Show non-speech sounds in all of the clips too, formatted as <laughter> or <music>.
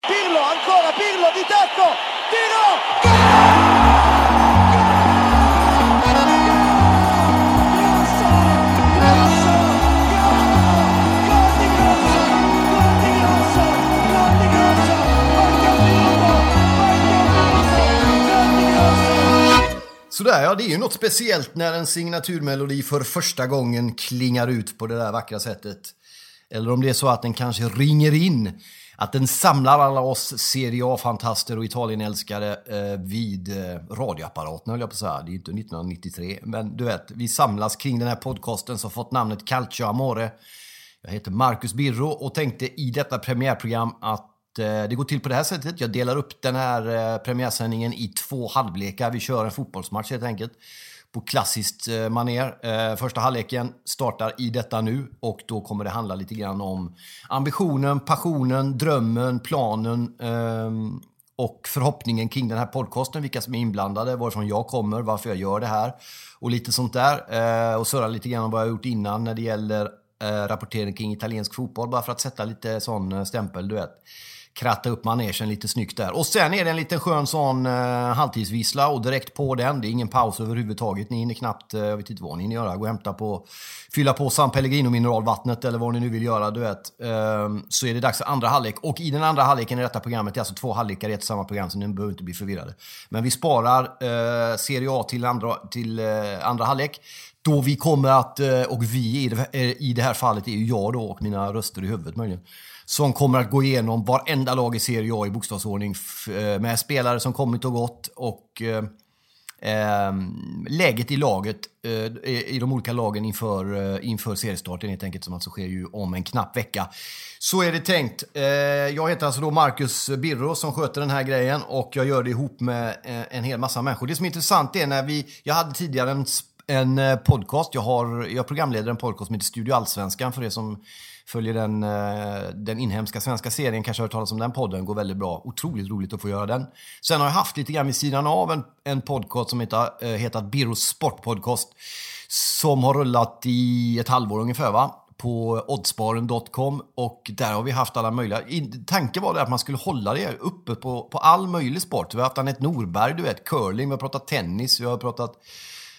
Pirlo, ancora Pirlo di tacco, tiro! Sådär ja, det är ju något speciellt när en signaturmelodi för första gången klingar ut på det där vackra sättet. Eller om det är så att den kanske ringer in. Att den samlar alla oss Serie A-fantaster och Italienälskare eh, vid eh, radioapparaten höll jag på att säga. Det är ju inte 1993. Men du vet, vi samlas kring den här podcasten som fått namnet Calcio Amore. Jag heter Marcus Birro och tänkte i detta premiärprogram att Eh, det går till på det här sättet. Jag delar upp den här eh, premiärsändningen i två halvlekar. Vi kör en fotbollsmatch helt enkelt på klassiskt eh, maner. Första halvleken startar i detta nu och då kommer det handla lite grann om ambitionen, passionen, drömmen, planen ehm, och förhoppningen kring den här podcasten, vilka som är inblandade, varifrån jag kommer, varför jag gör det här och lite sånt där. Och surra lite grann om vad jag gjort innan när det gäller rapportering kring italiensk fotboll, bara för att sätta lite sån stämpel, du vet kratta upp manegen lite snyggt där. Och sen är det en liten skön sån eh, halvtidsvissla och direkt på den. Det är ingen paus överhuvudtaget. Ni hinner knappt, eh, jag vet inte vad ni hinner göra, gå och hämta på, fylla på San Pellegrino mineralvattnet eller vad ni nu vill göra, du vet. Eh, så är det dags för andra halvlek. Och i den andra halvleken i detta programmet, det är alltså två halvlekar i ett samma program, så ni behöver inte bli förvirrade. Men vi sparar eh, Serie A till andra, till, eh, andra halvlek. Då vi kommer att, eh, och vi i det, eh, i det här fallet är ju jag då och mina röster i huvudet möjligen som kommer att gå igenom varenda lag i Serie A i bokstavsordning eh, med spelare som kommit och gått och eh, ehm, läget i laget eh, i de olika lagen inför, eh, inför seriestarten helt enkelt som alltså sker ju om en knapp vecka. Så är det tänkt. Eh, jag heter alltså då Marcus Birro som sköter den här grejen och jag gör det ihop med eh, en hel massa människor. Det som är intressant är när vi, jag hade tidigare en, en eh, podcast, jag, har, jag programleder en podcast som heter Studio Allsvenskan för er som följer den, eh, den inhemska svenska serien, kanske har hört talas om den podden, går väldigt bra. Otroligt roligt att få göra den. Sen har jag haft lite grann vid sidan av en, en podcast som heter, eh, äh, heter Birros Sportpodcast som har rullat i ett halvår ungefär va? på oddsparen.com och där har vi haft alla möjliga... Tanken var det att man skulle hålla det uppe på, på all möjlig sport. Vi har haft Anette Norberg, du vet, curling, vi har pratat tennis, vi har pratat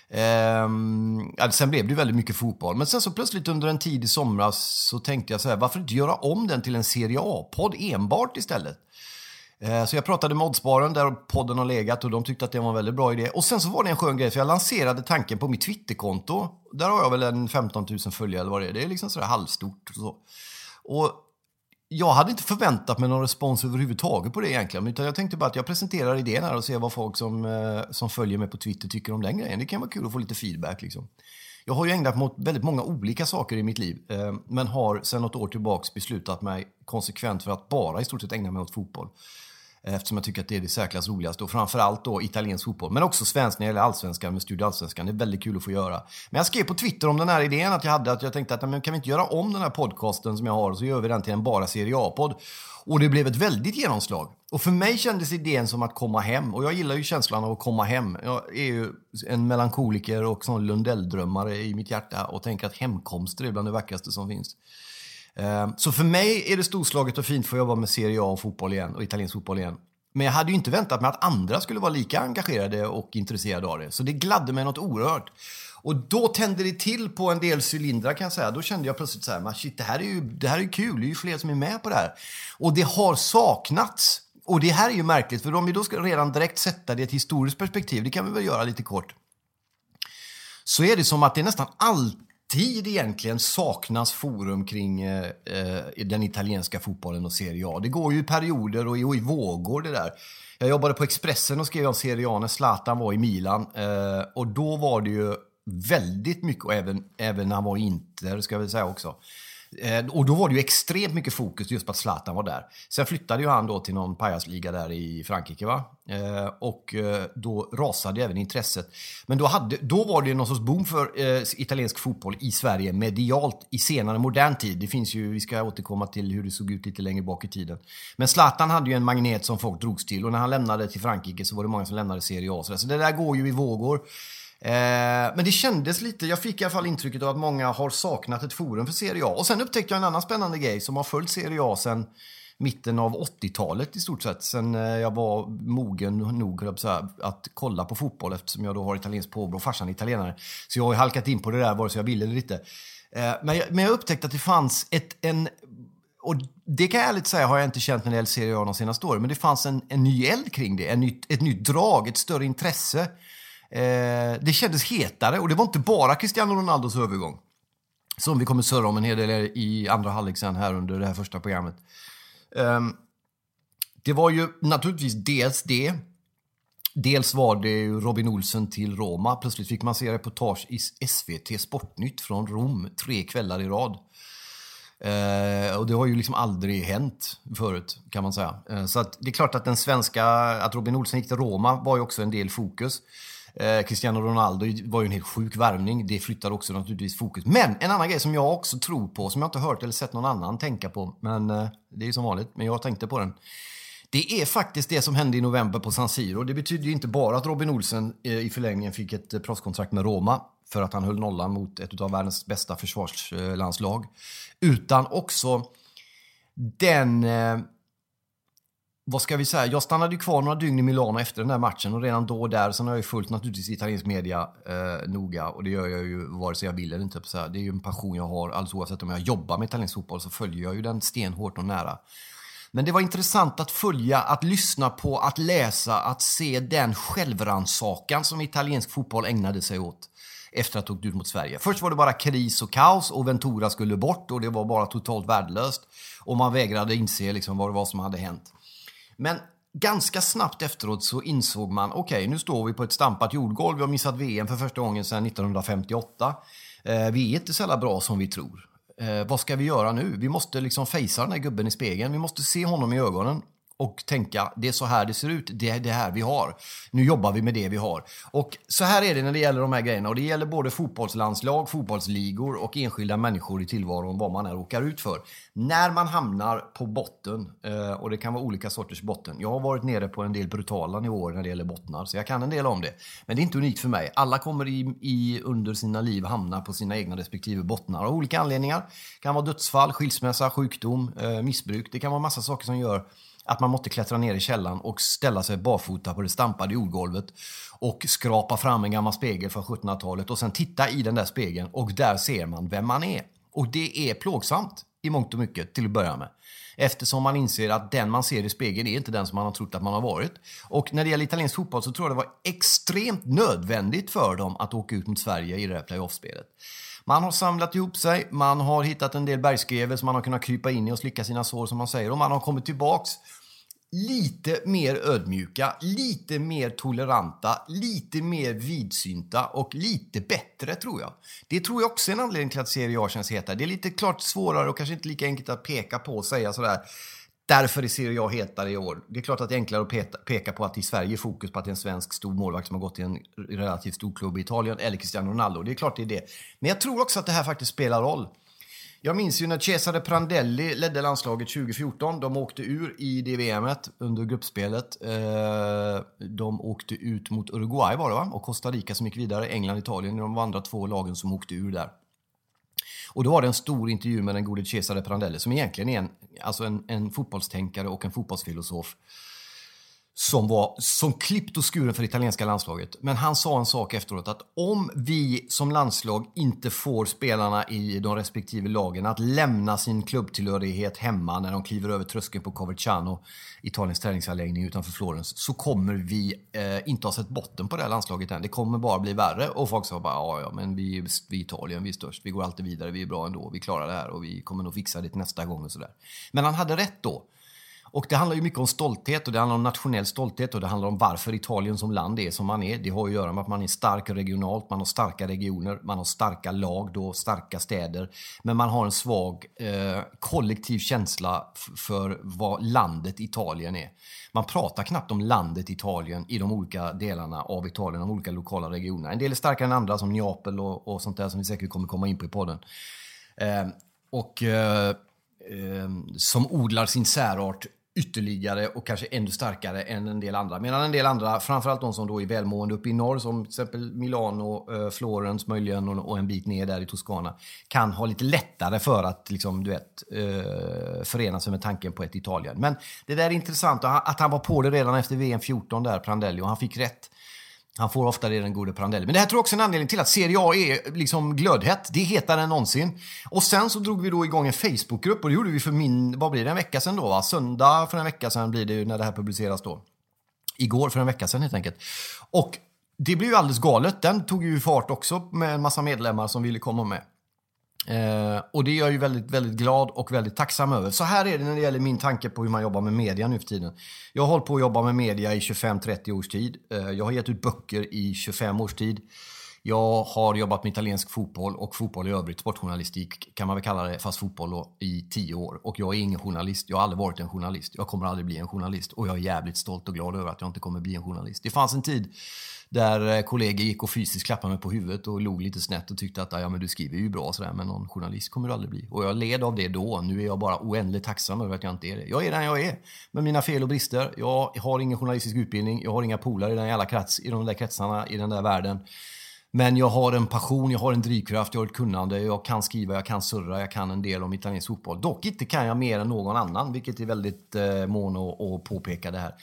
Eh, sen blev det väldigt mycket fotboll. Men sen så plötsligt under en tid i somras så tänkte jag så här, varför inte göra om den till en Serie A-podd enbart istället? Eh, så jag pratade med Oddsbaren där podden har legat och de tyckte att det var en väldigt bra idé. Och sen så var det en skön grej, för jag lanserade tanken på mitt Twitterkonto. Där har jag väl en 15 000 följare eller vad det är. Det är liksom sådär halvstort. Och, så. och jag hade inte förväntat mig någon respons överhuvudtaget på det egentligen. Utan jag tänkte bara att jag presenterar idén här och ser vad folk som, eh, som följer mig på Twitter tycker om den grejen. Det kan vara kul att få lite feedback. Liksom. Jag har ju ägnat mig åt väldigt många olika saker i mitt liv. Eh, men har sedan något år tillbaks beslutat mig konsekvent för att bara i stort sett ägna mig åt fotboll. Eh, eftersom jag tycker att det är det särklass roligaste och framförallt då italiensk fotboll. Men också svensk när det gäller allsvenskan med Studio Allsvenskan. Det är väldigt kul att få göra. Men jag skrev på Twitter om den här idén att jag hade att jag tänkte att men kan vi inte göra om den här podcasten som jag har och så gör vi den till en bara Serie A-podd. Och det blev ett väldigt genomslag. Och för mig kändes idén som att komma hem. Och jag gillar ju känslan av att komma hem. Jag är ju en melankoliker och sån Lundell-drömmare i mitt hjärta och tänker att hemkomster är bland det vackraste som finns. Ehm, så för mig är det storslaget och fint för att jobba med Serie A och fotboll igen och italiensk fotboll igen. Men jag hade ju inte väntat mig att andra skulle vara lika engagerade och intresserade av det. Så det gladde mig något oerhört. Och då tände det till på en del cylindrar kan jag säga. Då kände jag plötsligt så här, shit, det här är ju, det här är kul, det är ju fler som är med på det här. Och det har saknats. Och det här är ju märkligt, för om vi då ska redan direkt sätta det i ett historiskt perspektiv, det kan vi väl göra lite kort. Så är det som att det nästan alltid egentligen saknas forum kring eh, eh, den italienska fotbollen och Serie A. Det går ju i perioder och i, och i vågor det där. Jag jobbade på Expressen och skrev om Serie A när Zlatan var i Milan. Eh, och då var det ju väldigt mycket, och även, även när han var i Inter, ska vi säga också. Eh, och då var det ju extremt mycket fokus just på att Zlatan var där. Sen flyttade ju han då till någon pajasliga där i Frankrike. va? Eh, och eh, då rasade även intresset. Men då, hade, då var det någon sorts boom för eh, italiensk fotboll i Sverige medialt i senare modern tid. Det finns ju, vi ska återkomma till hur det såg ut lite längre bak i tiden. Men Zlatan hade ju en magnet som folk drogs till och när han lämnade till Frankrike så var det många som lämnade Serie A. Så det där går ju i vågor. Eh, men det kändes lite, jag fick i alla fall intrycket av att många har saknat ett forum för Serie A. Och sen upptäckte jag en annan spännande grej som har följt Serie A sen mitten av 80-talet i stort sett. Sen eh, jag var mogen nog här, att kolla på fotboll eftersom jag då har italienskt påbrå och farsan är italienare. Så jag har halkat in på det där vare sig jag ville eller inte. Eh, men jag, men jag upptäckte att det fanns ett, en och det kan jag ärligt säga har jag inte känt när det gäller Serie A de senaste åren. Men det fanns en, en ny eld kring det, en nytt, ett nytt drag, ett större intresse. Eh, det kändes hetare och det var inte bara Cristiano Ronaldos övergång. Som vi kommer surra om en hel del i andra halvlek sen här under det här första programmet. Eh, det var ju naturligtvis dels det. Dels var det Robin Olsen till Roma. Plötsligt fick man se reportage i SVT Sportnytt från Rom tre kvällar i rad. Eh, och det har ju liksom aldrig hänt förut kan man säga. Eh, så att det är klart att den svenska, att Robin Olsen gick till Roma var ju också en del fokus. Eh, Cristiano Ronaldo var ju en helt sjuk värvning. Det flyttar också naturligtvis fokus. Men en annan grej som jag också tror på, som jag inte hört eller sett någon annan tänka på, men eh, det är ju som vanligt, men jag tänkte på den. Det är faktiskt det som hände i november på San Siro. Det betyder ju inte bara att Robin Olsen eh, i förlängningen fick ett eh, proffskontrakt med Roma för att han höll nollan mot ett av världens bästa försvarslandslag. Utan också den eh, vad ska vi säga, jag stannade ju kvar några dygn i Milano efter den där matchen och redan då och där, sen har jag ju följt naturligtvis italiensk media eh, noga och det gör jag ju vare sig jag vill eller inte. Typ så här. Det är ju en passion jag har, alldeles oavsett om jag jobbar med italiensk fotboll så följer jag ju den stenhårt och nära. Men det var intressant att följa, att lyssna på, att läsa, att se den självrannsakan som italiensk fotboll ägnade sig åt efter att ha åkt ut mot Sverige. Först var det bara kris och kaos och Ventura skulle bort och det var bara totalt värdelöst. Och man vägrade inse liksom vad det var som hade hänt. Men ganska snabbt efteråt så insåg man, okej okay, nu står vi på ett stampat jordgolv, vi har missat VM för första gången sedan 1958. Eh, vi är inte så jävla bra som vi tror. Eh, vad ska vi göra nu? Vi måste liksom fejsa den här gubben i spegeln. Vi måste se honom i ögonen och tänka det är så här det ser ut, det är det här vi har. Nu jobbar vi med det vi har. Och så här är det när det gäller de här grejerna och det gäller både fotbollslandslag, fotbollsligor och enskilda människor i tillvaron, vad man är råkar ut för. När man hamnar på botten, eh, och det kan vara olika sorters botten. Jag har varit nere på en del brutala nivåer när det gäller bottnar, så jag kan en del om det. Men det är inte unikt för mig. Alla kommer i, i under sina liv hamna på sina egna respektive bottnar av olika anledningar. Det kan vara dödsfall, skilsmässa, sjukdom, eh, missbruk. Det kan vara massa saker som gör att man måste klättra ner i källan och ställa sig barfota på det stampade jordgolvet och skrapa fram en gammal spegel från 1700-talet och sen titta i den där spegeln och där ser man vem man är. Och det är plågsamt i mångt och mycket till att börja med. Eftersom man inser att den man ser i spegeln är inte den som man har trott att man har varit. Och när det gäller italiensk fotboll så tror jag det var extremt nödvändigt för dem att åka ut mot Sverige i det här playoff-spelet. Man har samlat ihop sig, man har hittat en del bergskrevor som man har kunnat krypa in i och slicka sina sår som man säger. Och man har kommit tillbaks lite mer ödmjuka, lite mer toleranta, lite mer vidsynta och lite bättre tror jag. Det tror jag också är en anledning till att Serie A känns hetare. Det är lite klart svårare och kanske inte lika enkelt att peka på och säga sådär Därför är Serie A hetare i år. Det är klart att det är enklare att peta, peka på att i Sverige är fokus på att det är en svensk stor målvakt som har gått till en relativt stor klubb i Italien, eller Cristiano Ronaldo. Det är klart det är det. Men jag tror också att det här faktiskt spelar roll. Jag minns ju när Cesare Prandelli ledde landslaget 2014. De åkte ur i det VMet under gruppspelet. Eh, de åkte ut mot Uruguay var det va? Och Costa Rica som gick vidare. England, Italien. De var andra två lagen som åkte ur där. Och då var det en stor intervju med den gode Cesare Prandelli som egentligen är en, alltså en, en fotbollstänkare och en fotbollsfilosof som var som klippt och skuren för italienska landslaget. Men han sa en sak efteråt att om vi som landslag inte får spelarna i de respektive lagen att lämna sin klubbtillhörighet hemma när de kliver över tröskeln på Coverciano, Italiens träningsanläggning utanför Florens, så kommer vi eh, inte ha sett botten på det här landslaget än. Det kommer bara bli värre. Och folk sa bara ja, ja, men vi, vi är Italien, vi är störst, vi går alltid vidare, vi är bra ändå, vi klarar det här och vi kommer nog fixa det till nästa gång och sådär. Men han hade rätt då. Och det handlar ju mycket om stolthet och det handlar om nationell stolthet och det handlar om varför Italien som land är som man är. Det har att göra med att man är stark regionalt, man har starka regioner, man har starka lag, då starka städer. Men man har en svag eh, kollektiv känsla för vad landet Italien är. Man pratar knappt om landet Italien i de olika delarna av Italien, de olika lokala regionerna. En del är starkare än andra som Neapel och, och sånt där som vi säkert kommer komma in på i podden. Eh, och eh, eh som odlar sin särart ytterligare och kanske ännu starkare än en del andra. Medan en del andra, framförallt de som då är välmående uppe i norr, som till exempel Milano, eh, Florens möjligen och, en bit ner där i Toscana, kan ha lite lättare för att liksom, du vet, eh, förena sig med tanken på ett Italien. Men det där är intressant, att han var på det redan efter VM 14 där, Prandelli, och han fick rätt. Han får ofta det, den gode Prandelli. Men det här tror jag också är en anledning till att Serie A är liksom glödhett. Det är hetare än någonsin. Och sen så drog vi då igång en Facebookgrupp och det gjorde vi för min, vad blir det, en vecka sedan då va? Söndag för en vecka sedan blir det ju när det här publiceras då. Igår för en vecka sedan helt enkelt. Och det blev ju alldeles galet. Den tog ju fart också med en massa medlemmar som ville komma med. Eh, och det är jag ju väldigt, väldigt glad och väldigt tacksam över. Så här är det när det gäller min tanke på hur man jobbar med media nu för tiden. Jag har hållit på att jobba med media i 25-30 års tid. Eh, jag har gett ut böcker i 25 års tid. Jag har jobbat med italiensk fotboll och fotboll i övrigt, sportjournalistik kan man väl kalla det, fast fotboll i tio år. Och jag är ingen journalist, jag har aldrig varit en journalist. Jag kommer aldrig bli en journalist och jag är jävligt stolt och glad över att jag inte kommer bli en journalist. Det fanns en tid där eh, kollegor gick och fysiskt klappade mig på huvudet och log lite snett och tyckte att ja, men du skriver ju bra sådär, men någon journalist kommer du aldrig bli. Och jag led av det då. Nu är jag bara oändligt tacksam över att jag inte är det. Jag är den jag är, med mina fel och brister. Jag har ingen journalistisk utbildning, jag har inga polare i den jävla krets, i de där kretsarna, i den där världen. Men jag har en passion, jag har en drivkraft, jag har ett kunnande, jag kan skriva, jag kan surra, jag kan en del om italiensk fotboll. Dock inte kan jag mer än någon annan, vilket är väldigt eh, mån att påpeka det här.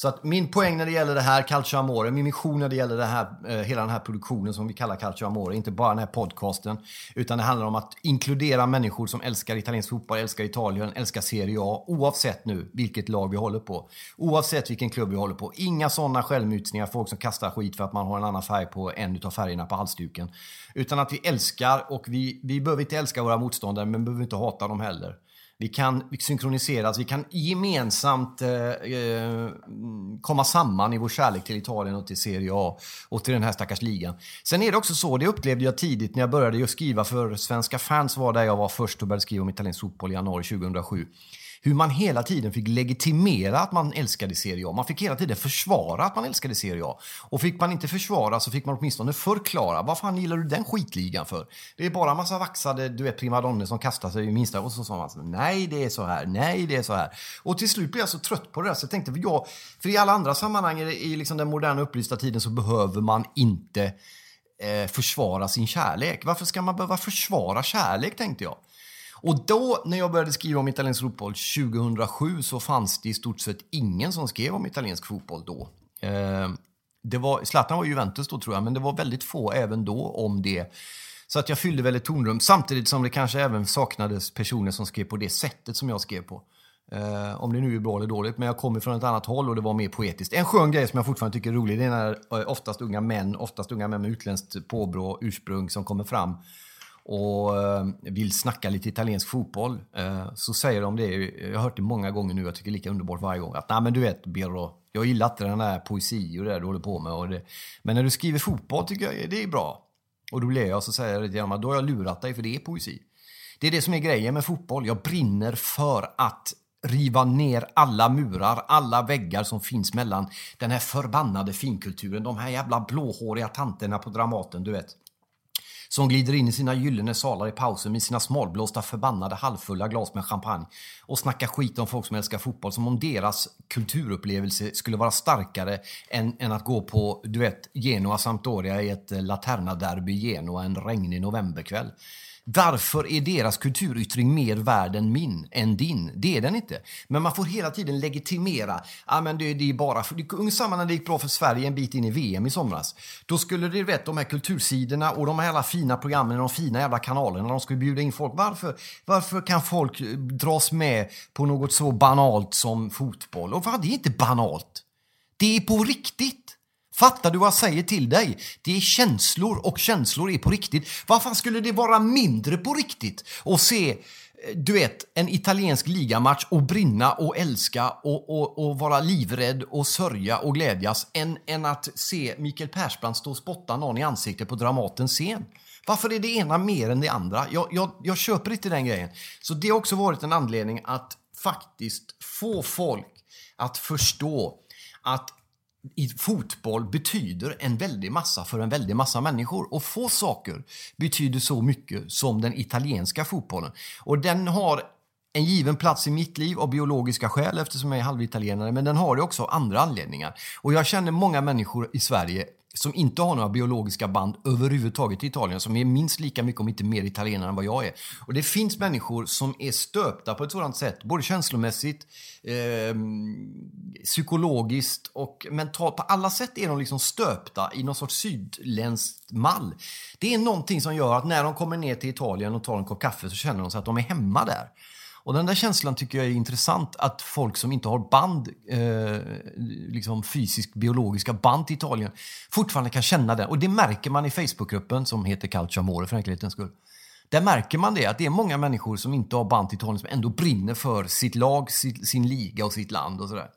Så att min poäng när det gäller det här Calcio Amore, min mission när det gäller det här, eh, hela den här produktionen som vi kallar Calcio Amore, inte bara den här podcasten, utan det handlar om att inkludera människor som älskar italiensk fotboll, älskar Italien, älskar Serie A, oavsett nu vilket lag vi håller på. Oavsett vilken klubb vi håller på. Inga sådana självmutsningar, folk som kastar skit för att man har en annan färg på en av färgerna på halsduken. Utan att vi älskar, och vi, vi behöver inte älska våra motståndare, men behöver inte hata dem heller. Vi kan synkroniseras, alltså vi kan gemensamt eh, eh, komma samman i vår kärlek till Italien och till Serie A och till den här stackars ligan. Sen är det också så, det upplevde jag tidigt när jag började skriva för Svenska fans var där jag var först och började skriva om italiensk fotboll i januari 2007 hur man hela tiden fick legitimera att man älskade Serie A. Man fick hela tiden försvara att man älskade Serie A. Och fick man inte försvara så fick man åtminstone förklara. Vad fan gillar du den skitligan för? Det är bara massa vaxade du vet, primadonner som kastar sig i minsta och så sa man nej det är så här, nej det är så här. Och till slut blev jag så trött på det där så jag tänkte, för, jag, för i alla andra sammanhang i liksom den moderna upplysta tiden så behöver man inte eh, försvara sin kärlek. Varför ska man behöva försvara kärlek tänkte jag. Och då, när jag började skriva om italiensk fotboll 2007, så fanns det i stort sett ingen som skrev om italiensk fotboll då. Eh, det var, Zlatan var Juventus då tror jag, men det var väldigt få även då om det. Så att jag fyllde väl ett tonrum, samtidigt som det kanske även saknades personer som skrev på det sättet som jag skrev på. Eh, om det nu är bra eller dåligt, men jag kommer från ett annat håll och det var mer poetiskt. En skön grej som jag fortfarande tycker är rolig, det är när eh, oftast unga män, oftast unga män med utländskt påbrå, ursprung som kommer fram och eh, vill snacka lite italiensk fotboll eh, så säger de det, jag har hört det många gånger nu, jag tycker det är lika underbart varje gång, att nej men du vet Birro, jag gillar inte den där poesi och det där du håller på med. Och det, men när du skriver fotboll tycker jag det är bra. Och då blir jag så säger jag till då har jag lurat dig för det är poesi. Det är det som är grejen med fotboll. Jag brinner för att riva ner alla murar, alla väggar som finns mellan den här förbannade finkulturen, de här jävla blåhåriga tanterna på Dramaten, du vet. Som glider in i sina gyllene salar i pausen med sina smalblåsta förbannade halvfulla glas med champagne och snackar skit om folk som älskar fotboll som om deras kulturupplevelse skulle vara starkare än, än att gå på, du vet, Genoa Sampdoria i ett eh, Laterna-derby i Genoa en regnig novemberkväll. Varför är deras kulturyttring mer värd än min, än din? Det är den inte. Men man får hela tiden legitimera. Ja, men det, det är bara för, ungefär samma när det gick bra för Sverige en bit in i VM i somras. Då skulle det, vet, de här kultursidorna och de här jävla fina programmen, de fina jävla kanalerna, de skulle bjuda in folk. Varför, varför kan folk eh, dras med på något så banalt som fotboll? Och vad, det är inte banalt. Det är på riktigt. Fattar du vad jag säger till dig? Det är känslor och känslor är på riktigt. Varför skulle det vara mindre på riktigt att se eh, du vet, en italiensk ligamatch och brinna och älska och, och, och vara livrädd och sörja och glädjas än, än att se Mikael Persbrandt stå och spotta någon i ansiktet på Dramatens scen. Varför är det ena mer än det andra? Jag, jag, jag köper inte den grejen. Så det har också varit en anledning att faktiskt få folk att förstå att i fotboll betyder en väldig massa för en väldig massa människor. Och få saker betyder så mycket som den italienska fotbollen. Och den har en given plats i mitt liv av biologiska skäl eftersom jag är halvitalienare, men den har det också av andra anledningar. Och jag känner många människor i Sverige som inte har några biologiska band överhuvudtaget till Italien, som är minst lika mycket, om inte mer italienare än vad jag är. Och det finns människor som är stöpta på ett sådant sätt, både känslomässigt, eh, psykologiskt och mentalt. På alla sätt är de liksom stöpta i någon sorts sydländskt mall. Det är någonting som gör att när de kommer ner till Italien och tar en kopp kaffe så känner de sig att de är hemma där. Och den där känslan tycker jag är intressant, att folk som inte har band, eh, liksom fysiskt biologiska band till Italien, fortfarande kan känna det. Och det märker man i Facebookgruppen som heter Calcio Amore för enkelhetens skull. Där märker man det, att det är många människor som inte har band till Italien som ändå brinner för sitt lag, sin, sin liga och sitt land och sådär.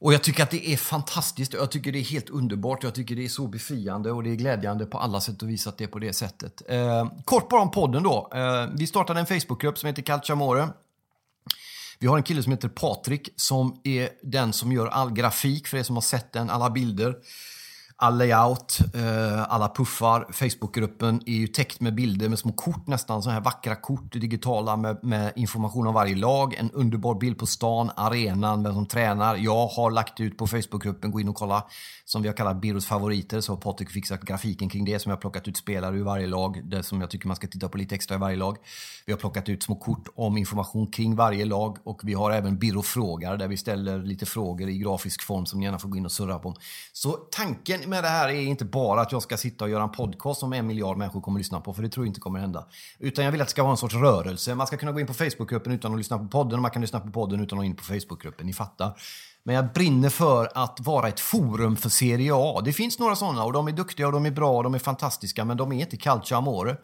Och jag tycker att det är fantastiskt. Jag tycker det är helt underbart. Jag tycker det är så befriande och det är glädjande på alla sätt och vis att det är på det sättet. Eh, kort bara om podden då. Eh, vi startade en Facebookgrupp som heter Calciamore. Vi har en kille som heter Patrik som är den som gör all grafik för er som har sett den, alla bilder Eh, all layout, eh, alla puffar. Facebookgruppen är ju täckt med bilder med små kort nästan, så här vackra kort digitala med, med, information om varje lag. En underbar bild på stan, arenan, vem som tränar. Jag har lagt ut på Facebookgruppen, gå in och kolla, som vi har kallat Birros favoriter. Så har Patrik fixat grafiken kring det, som jag har plockat ut spelare ur varje lag, det som jag tycker man ska titta på lite extra i varje lag. Vi har plockat ut små kort om information kring varje lag och vi har även Birro frågar där vi ställer lite frågor i grafisk form som ni gärna får gå in och surra på. Så tanken med det här är inte bara att jag ska sitta och göra en podcast som en miljard människor kommer att lyssna på, för det tror jag inte kommer att hända. Utan jag vill att det ska vara en sorts rörelse. Man ska kunna gå in på Facebookgruppen utan att lyssna på podden och man kan lyssna på podden utan att gå in på Facebookgruppen. Ni fattar. Men jag brinner för att vara ett forum för Serie A. Det finns några sådana och de är duktiga och de är bra och de är fantastiska, men de är inte calcio amore.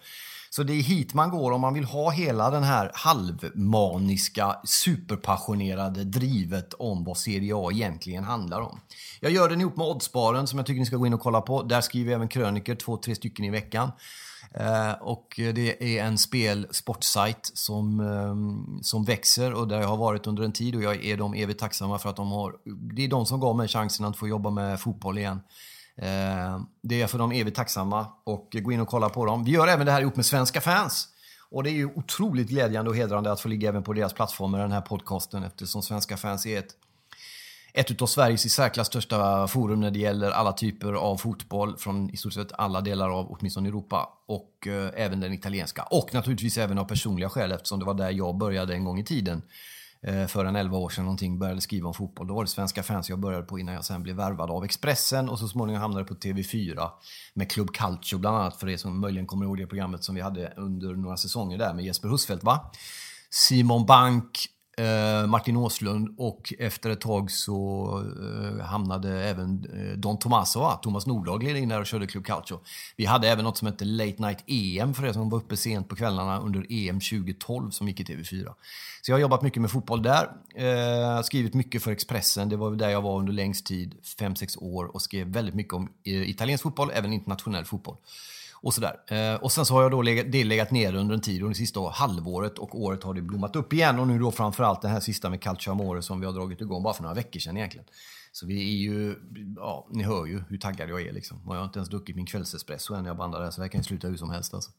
Så det är hit man går om man vill ha hela den här halvmaniska, superpassionerade drivet om vad Serie A egentligen handlar om. Jag gör den ihop med Oddsbaren som jag tycker ni ska gå in och kolla på. Där skriver jag även kröniker, två, tre stycken i veckan. Eh, och det är en spel sportsajt som, ehm, som växer och där jag har varit under en tid och jag är dem evigt tacksamma för att de har... Det är de som gav mig chansen att få jobba med fotboll igen. Eh, det är jag för dem evigt tacksamma och gå in och kolla på dem. Vi gör även det här ihop med svenska fans. Och det är ju otroligt glädjande och hedrande att få ligga även på deras plattformar, den här podcasten, eftersom svenska fans är ett ett av Sveriges i särklass största forum när det gäller alla typer av fotboll från i stort sett alla delar av åtminstone Europa och eh, även den italienska. Och naturligtvis även av personliga skäl eftersom det var där jag började en gång i tiden. Eh, för en 11 år sedan någonting började skriva om fotboll. Då var det svenska fans jag började på innan jag sen blev värvad av Expressen och så småningom hamnade på TV4 med Club Calcio bland annat för er som möjligen kommer ihåg det programmet som vi hade under några säsonger där med Jesper Husfeldt va? Simon Bank, Eh, Martin Åslund och efter ett tag så eh, hamnade även eh, Don Tomasova. Thomas Nordahl gled in där och körde Club Calcio. Vi hade även något som hette Late Night EM för er som var uppe sent på kvällarna under EM 2012 som gick i TV4. Så jag har jobbat mycket med fotboll där, eh, skrivit mycket för Expressen, det var där jag var under längst tid, 5-6 år och skrev väldigt mycket om italiensk fotboll, även internationell fotboll. Och, sådär. Eh, och sen så har jag då legat, det legat ner under en tid, under det sista halvåret och året har det blommat upp igen. Och nu då framförallt det här sista med Calcio Amore som vi har dragit igång bara för några veckor sedan egentligen. Så vi är ju, ja, ni hör ju hur taggad jag är liksom. Och jag har inte ens druckit min kvällsespresso än när jag bandar det här, så det här kan ju sluta hur som helst alltså.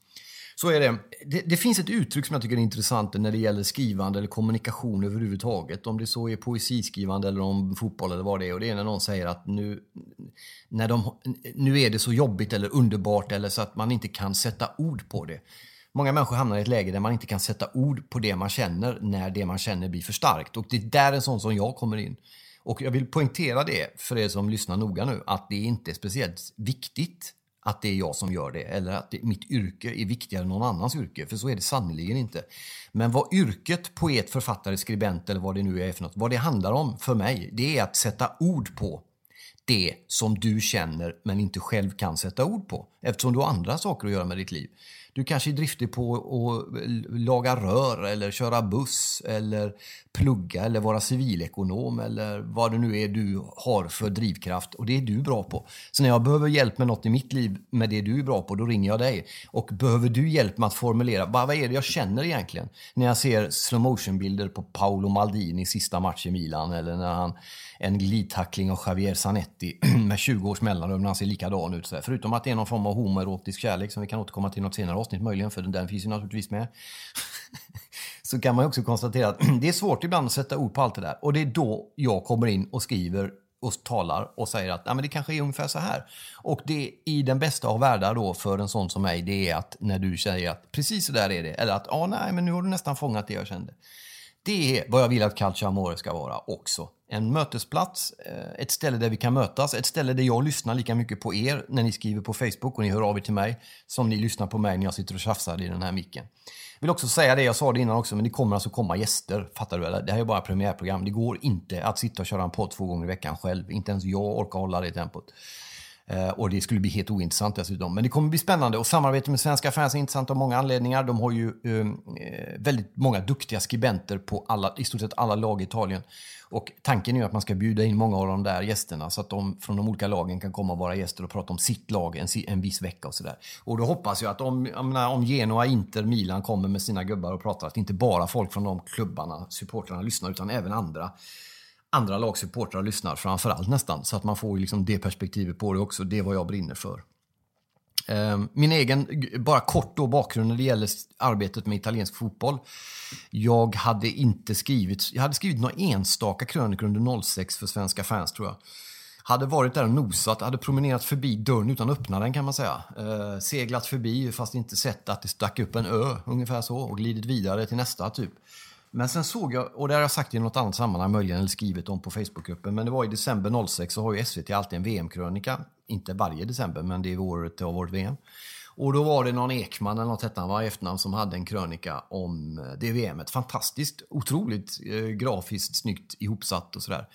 Så är det. det. det. finns ett uttryck som jag tycker är intressant när det gäller skrivande eller kommunikation överhuvudtaget. Om det så är poesiskrivande eller om fotboll eller vad det är. Och det är när någon säger att nu, när de, nu är det så jobbigt eller underbart eller så att man inte kan sätta ord på det. Många människor hamnar i ett läge där man inte kan sätta ord på det man känner när det man känner blir för starkt. Och det är där en sån som jag kommer in. Och jag vill poängtera det för er som lyssnar noga nu, att det inte är speciellt viktigt att det är jag som gör det eller att det, mitt yrke är viktigare än någon annans yrke, för så är det sannerligen inte. Men vad yrket, poet, författare, skribent eller vad det nu är för något, vad det handlar om för mig, det är att sätta ord på det som du känner men inte själv kan sätta ord på eftersom du har andra saker att göra med ditt liv. Du kanske är driftig på att laga rör eller köra buss eller plugga eller vara civilekonom eller vad det nu är du har för drivkraft och det är du bra på. Så när jag behöver hjälp med något i mitt liv med det du är bra på, då ringer jag dig. Och behöver du hjälp med att formulera, vad är det jag känner egentligen? När jag ser slow motion bilder på Paolo Maldini sista match i Milan eller när han en glidtackling av Javier Zanetti <clears throat> med 20 års mellanrum när han ser likadan ut. Förutom att det är någon form av homoerotisk kärlek som vi kan återkomma till något senare avsnitt möjligen, för den finns ju naturligtvis med. <laughs> så kan man också konstatera att <clears throat> det är svårt ibland att sätta ord på allt det där. Och det är då jag kommer in och skriver och talar och säger att men det kanske är ungefär så här. Och det i den bästa av världar då för en sån som mig, det är att när du säger att precis så där är det, eller att ah, nej, men nu har du nästan fångat det jag kände. Det är vad jag vill att Calcio Amore ska vara också. En mötesplats, eh, ett ställe där vi kan mötas, ett ställe där jag lyssnar lika mycket på er när ni skriver på Facebook och ni hör av er till mig som ni lyssnar på mig när jag sitter och tjafsar i den här micken. Jag vill också säga det, jag sa det innan också, men det kommer alltså komma gäster. Fattar du? Eller? Det här är bara premiärprogram. Det går inte att sitta och köra en podd två gånger i veckan själv. Inte ens jag orkar hålla det tempot. Eh, och det skulle bli helt ointressant dessutom. Men det kommer bli spännande och samarbetet med svenska fans är intressant av många anledningar. De har ju ehm, eh, väldigt många duktiga skribenter på alla, i stort sett alla lag i Italien. Och tanken är ju att man ska bjuda in många av de där gästerna så att de från de olika lagen kan komma och vara gäster och prata om sitt lag en, en viss vecka och sådär. Och då hoppas jag att om, menar, om Genoa, Inter, Milan kommer med sina gubbar och pratar att inte bara folk från de klubbarna, supportrarna lyssnar utan även andra andra lagsupportrar lyssnar framför allt nästan. Så att man får liksom det perspektivet på det också. Det är vad jag brinner för. Ehm, min egen, bara kort då bakgrund när det gäller arbetet med italiensk fotboll. Jag hade inte skrivit, jag hade skrivit några enstaka krönikor under 06 för svenska fans tror jag. Hade varit där och nosat, hade promenerat förbi dörren utan att öppna den kan man säga. Eh, seglat förbi fast inte sett att det stack upp en ö, ungefär så, och glidit vidare till nästa typ. Men sen såg jag, och det har jag sagt i något annat sammanhang möjligen, eller skrivit om på Facebookgruppen, men det var i december 06 så har ju SVT alltid en VM-krönika. Inte varje december, men det är året det har varit VM. Och då var det någon Ekman eller något hette han var i efternamn som hade en krönika om eh, det VMet. Fantastiskt, otroligt eh, grafiskt snyggt ihopsatt och sådär.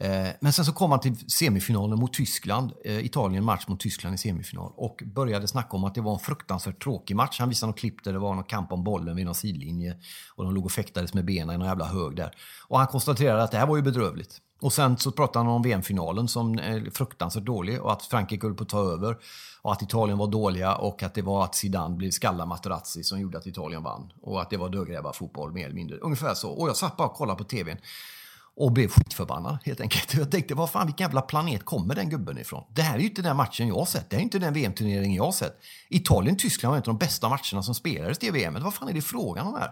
Eh, men sen så kom han till semifinalen mot Tyskland. Eh, Italien match mot Tyskland i semifinal. Och började snacka om att det var en fruktansvärt tråkig match. Han visade något klipp där det var någon kamp om bollen vid någon sidlinje. Och de låg och fäktades med benen i någon jävla hög där. Och han konstaterade att det här var ju bedrövligt. Och sen så pratade han om VM-finalen som är fruktansvärt dålig och att Frankrike höll på att ta över. Och att Italien var dåliga och att det var att Zidane blev skalla Materazzi som gjorde att Italien vann. Och att det var dödgrävarfotboll mer eller mindre. Ungefär så. Och jag satt bara och kollade på TVn och blev skitförbannad helt enkelt. Jag tänkte, vad fan, vilken jävla planet kommer den gubben ifrån? Det här är ju inte den matchen jag har sett. Det här är inte den VM-turneringen jag har sett. Italien-Tyskland var en av de bästa matcherna som spelades i VM. Vad fan är det frågan om här?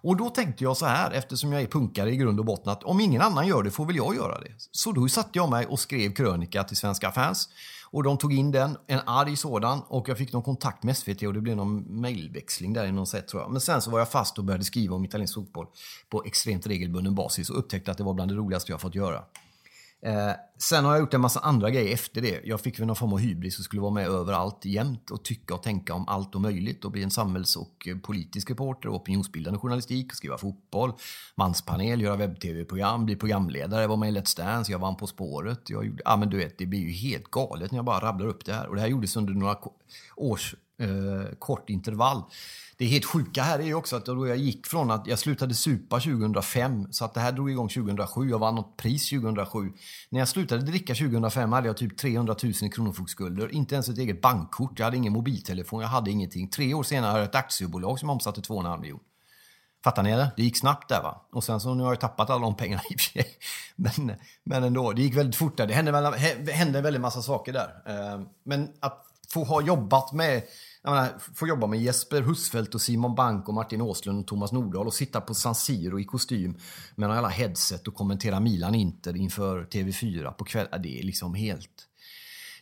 Och då tänkte jag så här, eftersom jag är punkare i grund och botten, att om ingen annan gör det får väl jag göra det. Så då satte jag mig och skrev krönika till svenska fans. Och de tog in den, en arg sådan, och jag fick någon kontakt med SVT och det blev någon mejlväxling. där i någon sätt tror jag. Men sen så var jag fast och började skriva om italiensk fotboll på extremt regelbunden basis och upptäckte att det var bland det roligaste jag fått göra. Eh, sen har jag gjort en massa andra grejer efter det. Jag fick väl någon form av hybris och skulle vara med överallt jämt och tycka och tänka om allt och möjligt och bli en samhälls och politisk reporter, och opinionsbildande journalistik, skriva fotboll, manspanel, göra webb-tv-program, bli programledare, vara med i Let's Dance, jag vann På spåret. Jag gjorde, ja men du vet, det blir ju helt galet när jag bara rabblar upp det här. Och det här gjordes under några års eh, kort intervall. Det helt sjuka här är ju också att då jag gick från att jag slutade supa 2005, så att det här drog igång 2007. Jag vann något pris 2007. När jag slutade dricka 2005 hade jag typ 300 000 i kronofogdeskulder. Inte ens ett eget bankkort. Jag hade ingen mobiltelefon. Jag hade ingenting. Tre år senare hade jag ett aktiebolag som omsatte 2,5 miljoner. Fattar ni det? Det gick snabbt där va. Och sen så nu har jag tappat alla de pengarna i och för sig. <laughs> Men, men ändå, det gick väldigt fort där. Det hände, hände väldigt massa saker där. Eh, men att få ha jobbat med jag menar, få jobba med Jesper Husfeldt och Simon Bank och Martin Åslund och Thomas Nordahl och sitta på San Siro i kostym med alla headset och kommentera Milan-Inter inför TV4 på kvällen. Det är liksom helt...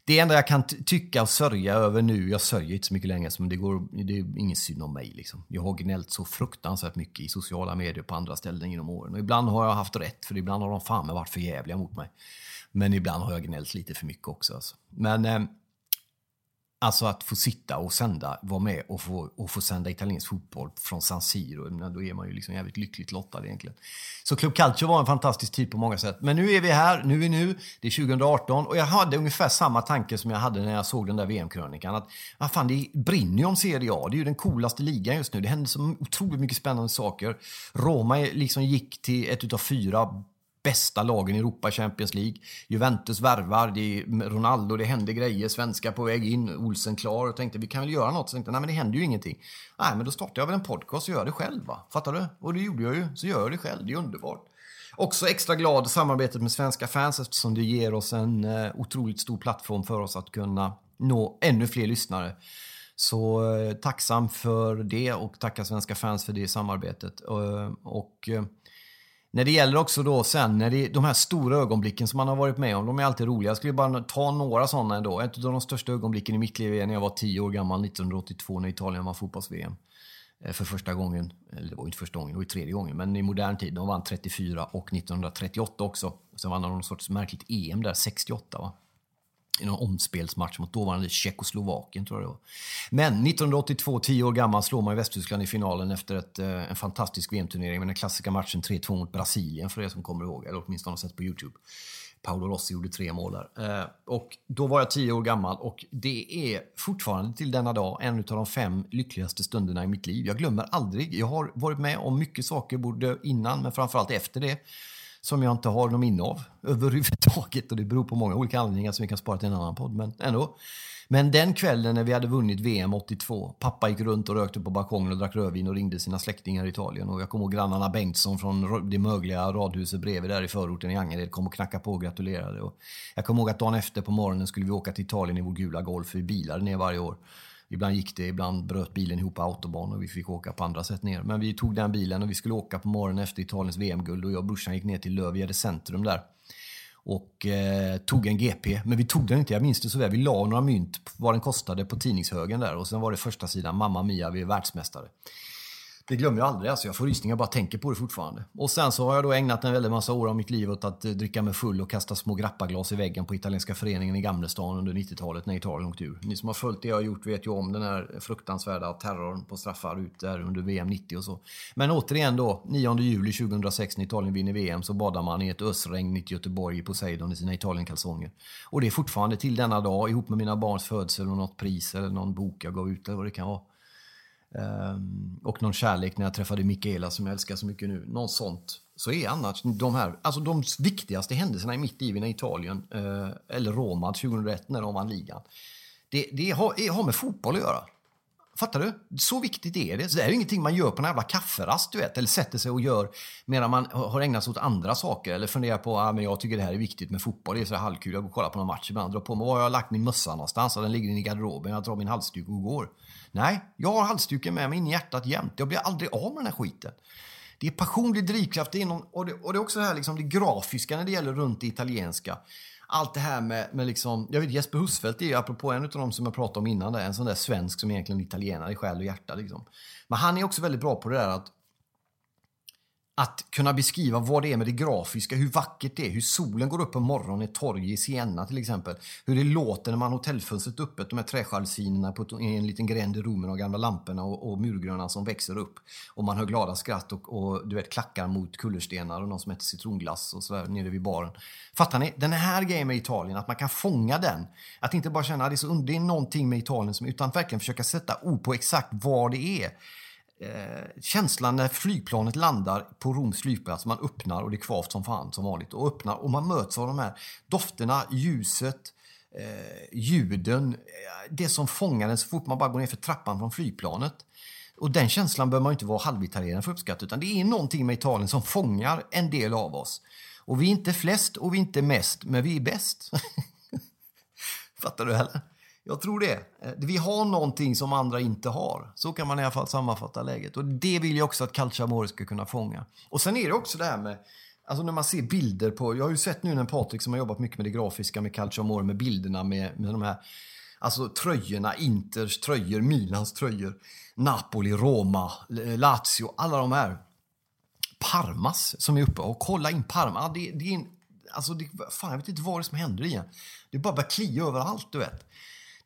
Det enda jag kan tycka och sörja över nu, jag sörjer inte så mycket längre, men det, går, det är ingen synd om mig. Liksom. Jag har gnällt så fruktansvärt mycket i sociala medier på andra ställen genom åren. Och ibland har jag haft rätt, för ibland har de fan varit för jävliga mot mig. Men ibland har jag gnällt lite för mycket också. Alltså. Men eh, Alltså att få sitta och sända, vara med och få, och få sända italiensk fotboll från San Siro, då är man ju liksom jävligt lyckligt lottad egentligen. Så Club Calcio var en fantastisk tid på många sätt. Men nu är vi här, nu är nu, det är 2018 och jag hade ungefär samma tanke som jag hade när jag såg den där VM-krönikan. Att vad fan, det brinner ju om Serie A, det är ju den coolaste ligan just nu. Det händer så otroligt mycket spännande saker. Roma liksom gick till ett utav fyra bästa lagen i Europa Champions League. Juventus värvar, det är Ronaldo, det händer grejer, svenskar på väg in, Olsen klar. Och tänkte vi kan väl göra något. Så tänkte nej men det händer ju ingenting. Nej men då startar jag väl en podcast och gör det själv va. Fattar du? Och det gjorde jag ju. Så gör jag det själv, det är underbart. Också extra glad samarbetet med svenska fans eftersom det ger oss en eh, otroligt stor plattform för oss att kunna nå ännu fler lyssnare. Så eh, tacksam för det och tacka svenska fans för det samarbetet. Eh, och eh, när det gäller också då sen, när det, de här stora ögonblicken som man har varit med om, de är alltid roliga. Jag skulle bara ta några sådana ändå. Ett av de största ögonblicken i mitt liv är när jag var 10 år gammal, 1982, när Italien vann fotbolls-VM. Eh, för första gången, eller det var inte första gången, det var tredje gången, men i modern tid. De vann 34 och 1938 också. Sen vann de någon sorts märkligt EM där, 68 va? I någon omspelsmatch mot dåvarande Tjeckoslovakien. tror jag det var. Men 1982, tio år gammal, slår man i Västtyskland i finalen efter ett, eh, en fantastisk VM-turnering med den klassiska matchen 3-2 mot Brasilien, för er som kommer ihåg, eller åtminstone har sett på Youtube. Paolo Rossi gjorde tre mål där. Eh, och då var jag tio år gammal och det är fortfarande till denna dag en av de fem lyckligaste stunderna i mitt liv. Jag glömmer aldrig. Jag har varit med om mycket saker, både innan men framförallt efter det som jag inte har någon minne av <laughs> överhuvudtaget. Och det beror på många olika anledningar som vi kan spara till en annan podd. Men ändå. Men den kvällen när vi hade vunnit VM 82, pappa gick runt och rökte på balkongen och drack rödvin och ringde sina släktingar i Italien. Och jag kommer ihåg grannarna Bengtsson från det mögliga radhuset bredvid där i förorten i Angered kom och knackade på och gratulerade. Och jag kommer ihåg att dagen efter på morgonen skulle vi åka till Italien i vår gula Golf. Vi bilade ner varje år. Ibland gick det, ibland bröt bilen ihop på autobahn och vi fick åka på andra sätt ner. Men vi tog den bilen och vi skulle åka på morgonen efter Italiens VM-guld och jag och brorsan gick ner till Lövgärde centrum där. Och eh, tog en GP, men vi tog den inte, jag minns det så väl. Vi la några mynt, vad den kostade, på tidningshögen där och sen var det första sidan Mamma Mia, vi är världsmästare. Det glömmer jag aldrig. Alltså jag får rysningar bara tänker på det fortfarande. Och sen så har jag då ägnat en väldigt massa år av mitt liv åt att eh, dricka mig full och kasta små grappaglas i väggen på italienska föreningen i Gamlestan under 90-talet när Italien åkte ur. Ni som har följt det jag har gjort vet ju om den här fruktansvärda terrorn på straffar ut där under VM 90 och så. Men återigen då, 9 juli 2006 när Italien vinner VM så badar man i ett ösregn i Göteborg i Poseidon i sina Italienkalsonger. Och det är fortfarande till denna dag ihop med mina barns födsel och något pris eller någon bok jag gav ut eller vad det kan vara Um, och någon kärlek när jag träffade Mikaela som jag älskar så mycket nu. Någon sånt. Så är annars de här, alltså de viktigaste händelserna i mitt liv i Italien, uh, eller Roma 2001 när de vann ligan. Det, det har, har med fotboll att göra. Fattar du? Så viktigt är det. Så det är ingenting man gör på en jävla kafferast, du vet. Eller sätter sig och gör medan man har ägnat sig åt andra saker. Eller funderar på, ah, men jag tycker det här är viktigt med fotboll. Det är så halvkul. Jag går och kollar på någon match ibland. Drar på mig, var har jag lagt min mössa någonstans? Och den ligger i garderoben. Jag drar min halsduk och går. Nej, jag har halsduken med mig in i hjärtat jämt. Jag blir aldrig av med den här skiten. Det är passion, det är drivkraft, det är någon, och, det, och det är också det här liksom, det grafiska när det gäller runt det italienska. Allt det här med, med liksom, jag vet Jesper Husfeldt är ju apropå en av dem som jag pratade om innan, där, en sån där svensk som egentligen är italienare i själ och hjärta. Liksom. Men han är också väldigt bra på det där att att kunna beskriva vad det är med det grafiska, hur vackert det är, hur solen går upp på morgonen i ett torg i Siena till exempel. Hur det låter när man har hotellfönstret öppet, de här träjalusinerna på en liten gränd i rummen och gamla lamporna och, och murgröna som växer upp. Och man hör glada skratt och, och du vet klackar mot kullerstenar och någon som äter citronglass och sådär nere vid baren. Fattar ni? Den här grejen med Italien, att man kan fånga den. Att inte bara känna att det är, så, det är någonting med Italien som, utan verkligen försöka sätta ord på exakt vad det är eh, känslan när flygplanet landar på Roms flygplats, man öppnar och det är kvavt som fan som vanligt och öppnar och man möts av de här dofterna, ljuset, eh, ljuden, eh, det som fångar en så fort man bara går ner för trappan från flygplanet. Och den känslan behöver man inte vara halvitalienare för att uppskatta utan det är någonting med Italien som fångar en del av oss. Och vi är inte flest och vi är inte mest, men vi är bäst. <laughs> Fattar du heller? Jag tror det. Eh, vi har någonting som andra inte har. Så kan man i alla fall sammanfatta läget. Och det vill jag också att Calciamore ska kunna fånga. Och sen är det också det här med Alltså när man ser bilder på, jag har ju sett nu när Patrik som har jobbat mycket med det grafiska med Calciamore med bilderna med, med de här Alltså tröjorna, Inters tröjor, Milans tröjor, Napoli, Roma, eh, Lazio, alla de här. Parmas som är uppe och kolla in Parma. Det, det är en, alltså det, fan jag vet inte vad det är som händer igen. Det bara börjar klia överallt du vet.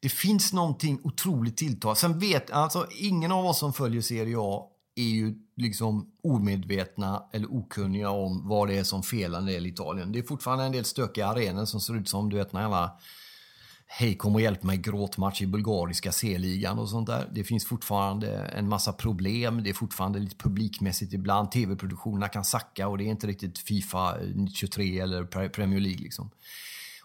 Det finns någonting otroligt tilltal. Sen vet, alltså ingen av oss som följer Serie A är ju liksom omedvetna eller okunniga om vad det är som felar när det gäller Italien. Det är fortfarande en del stökiga arenor som ser ut som, du vet, när alla Hej, kom och hjälp mig, gråtmatch i bulgariska C-ligan och sånt där. Det finns fortfarande en massa problem. Det är fortfarande lite publikmässigt ibland. TV-produktionerna kan sacka och det är inte riktigt Fifa 23 eller Premier League liksom.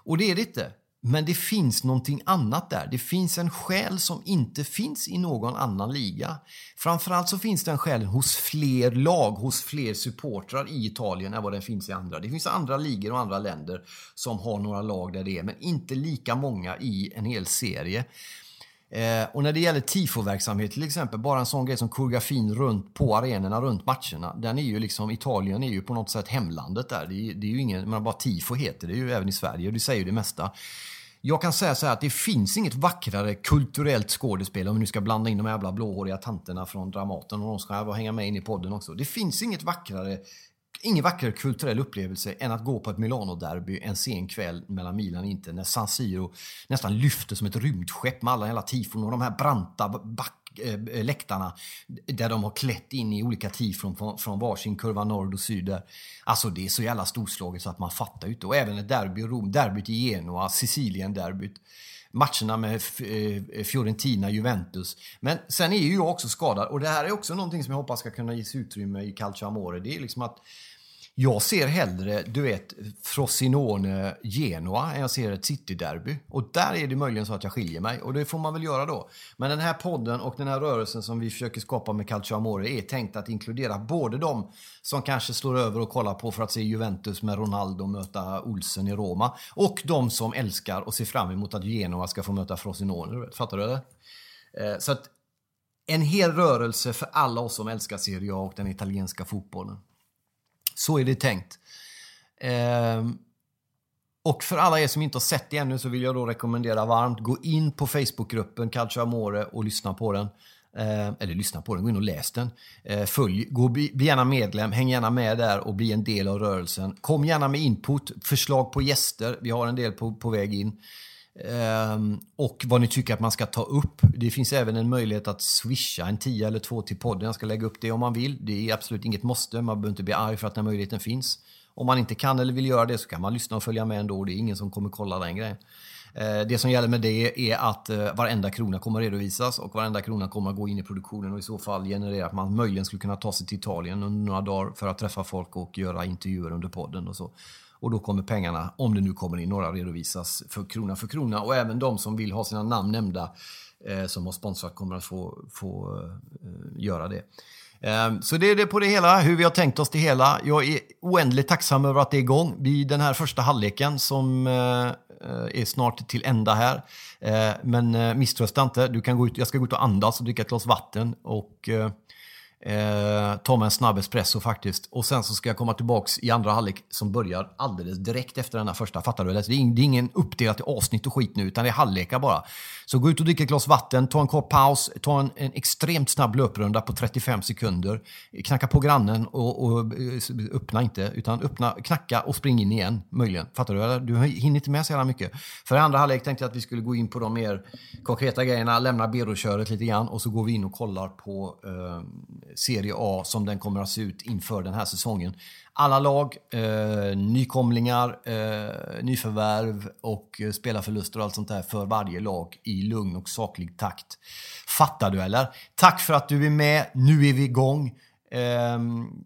Och det är det inte. Men det finns någonting annat där. Det finns en själ som inte finns i någon annan liga. Framförallt så finns den själen hos fler lag, hos fler supportrar i Italien än vad den finns i andra. Det finns andra ligor och andra länder som har några lag där det är, men inte lika många i en hel serie. Eh, och när det gäller tifoverksamhet till exempel, bara en sån grej som koreografin runt på arenorna, runt matcherna. Den är ju liksom, Italien är ju på något sätt hemlandet där. Det är, det är ju ingen, men bara tifo heter det ju även i Sverige och det säger ju det mesta. Jag kan säga så här att det finns inget vackrare kulturellt skådespel om vi nu ska blanda in de jävla blåhåriga tanterna från Dramaten och de ska hänga med in i podden också. Det finns inget vackrare ingen vackrare kulturell upplevelse än att gå på ett Milano-derby en sen kväll mellan Milan och Inter när San Siro nästan lyfter som ett rymdskepp med alla jävla tifon och de här branta back äh, läktarna där de har klätt in i olika tifon från, från varsin kurva norr och syd. Alltså det är så jävla storslaget så att man fattar inte. Och även ett derby i Rom, derbyt i Genoa, Sicilien-derbyt matcherna med eh, Fiorentina, Juventus. Men sen är ju jag också skadad och det här är också någonting som jag hoppas ska kunna ges utrymme i Calcio Amore. Det är liksom att jag ser hellre, du vet, Frosinone, Genoa än jag ser ett City-derby. Och där är det möjligen så att jag skiljer mig och det får man väl göra då. Men den här podden och den här rörelsen som vi försöker skapa med Calcio Amore är tänkt att inkludera både de som kanske slår över och kollar på för att se Juventus med Ronaldo möta Olsen i Roma och de som älskar och ser fram emot att Genoa ska få möta Frosinone. Fattar du det? Eh, så att en hel rörelse för alla oss som älskar Serie A och den italienska fotbollen. Så är det tänkt. Eh, och för alla er som inte har sett det ännu så vill jag då rekommendera varmt, gå in på Facebookgruppen Calcio Amore och lyssna på den. Eh, eller lyssna på den, gå in och läs den. Eh, följ, gå, bli, bli gärna medlem, häng gärna med där och bli en del av rörelsen. Kom gärna med input, förslag på gäster. Vi har en del på, på väg in. Ehm, och vad ni tycker att man ska ta upp. Det finns även en möjlighet att swisha en 10 eller 2 till podden. Jag ska lägga upp det om man vill. Det är absolut inget måste. Man behöver inte bli arg för att den möjligheten finns. Om man inte kan eller vill göra det så kan man lyssna och följa med ändå. Det är ingen som kommer kolla den grejen. Ehm, det som gäller med det är att eh, varenda krona kommer redovisas och varenda krona kommer att gå in i produktionen och i så fall generera att man möjligen skulle kunna ta sig till Italien under några dagar för att träffa folk och göra intervjuer under podden och så. Och då kommer pengarna, om det nu kommer in några, redovisas för krona för krona. Och även de som vill ha sina namn nämnda eh, som har sponsrat kommer att få, få eh, göra det. Eh, så det är det på det hela, hur vi har tänkt oss det hela. Jag är oändligt tacksam över att det är igång. Vid den här första halvleken som eh, är snart till ända här. Eh, men eh, misströsta inte, du kan gå ut, jag ska gå ut och andas och dricka ett glas vatten. Och Eh, ta mig en snabb espresso faktiskt. Och sen så ska jag komma tillbaks i andra halvlek som börjar alldeles direkt efter den här första. Fattar du? Det är, ingen uppdelat i avsnitt och skit nu, utan det är halvlekar bara. Så gå ut och drick ett glas vatten, ta en kort paus, ta en, en extremt snabb löprunda på 35 sekunder. Knacka på grannen och, och eh, öppna inte, utan öppna, knacka och spring in igen, möjligen. Fattar du? Du hinner inte med så jävla mycket. För i andra halvlek tänkte jag att vi skulle gå in på de mer konkreta grejerna, lämna beroköret lite grann och så går vi in och kollar på eh, Serie A som den kommer att se ut inför den här säsongen. Alla lag, eh, nykomlingar, eh, nyförvärv och eh, spelarförluster och allt sånt där för varje lag i lugn och saklig takt. Fattar du eller? Tack för att du är med. Nu är vi igång. Eh,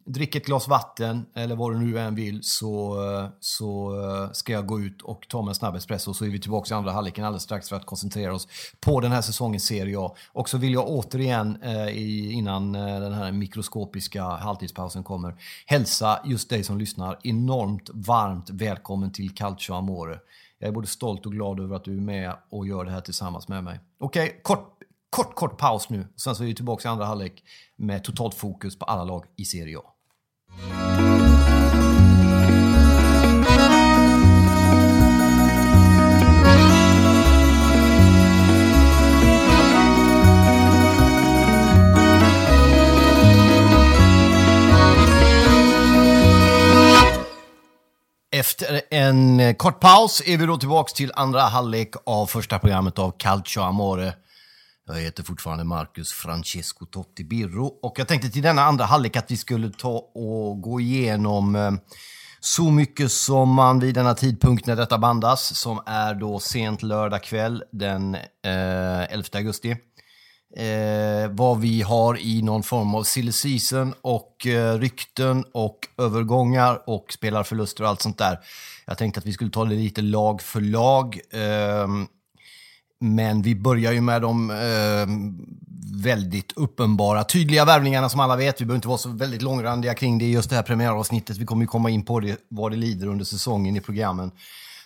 drick ett glas vatten eller vad du nu än vill så, så eh, ska jag gå ut och ta mig en snabb espresso så är vi tillbaka i andra halvleken alldeles strax för att koncentrera oss på den här säsongen Serie A. Och så vill jag återigen eh, innan eh, den här mikroskopiska halvtidspausen kommer hälsa just dig som lyssnar enormt varmt välkommen till Calcio Amore. Jag är både stolt och glad över att du är med och gör det här tillsammans med mig. Okej, okay, kort kort, kort paus nu. Sen så är vi tillbaka i andra halvlek med totalt fokus på alla lag i Serie A. Efter en kort paus är vi då tillbaka till andra halvlek av första programmet av Calcio Amore. Jag heter fortfarande Marcus Francesco Totti Birro och jag tänkte till denna andra halvlek att vi skulle ta och gå igenom eh, så mycket som man vid denna tidpunkt när detta bandas, som är då sent lördag kväll den eh, 11 augusti. Eh, vad vi har i någon form av silly season och eh, rykten och övergångar och spelarförluster och allt sånt där. Jag tänkte att vi skulle ta det lite lag för lag. Eh, men vi börjar ju med de eh, väldigt uppenbara, tydliga värvningarna som alla vet. Vi behöver inte vara så väldigt långrandiga kring det i just det här premiäravsnittet. Vi kommer ju komma in på det, vad det lider under säsongen i programmen.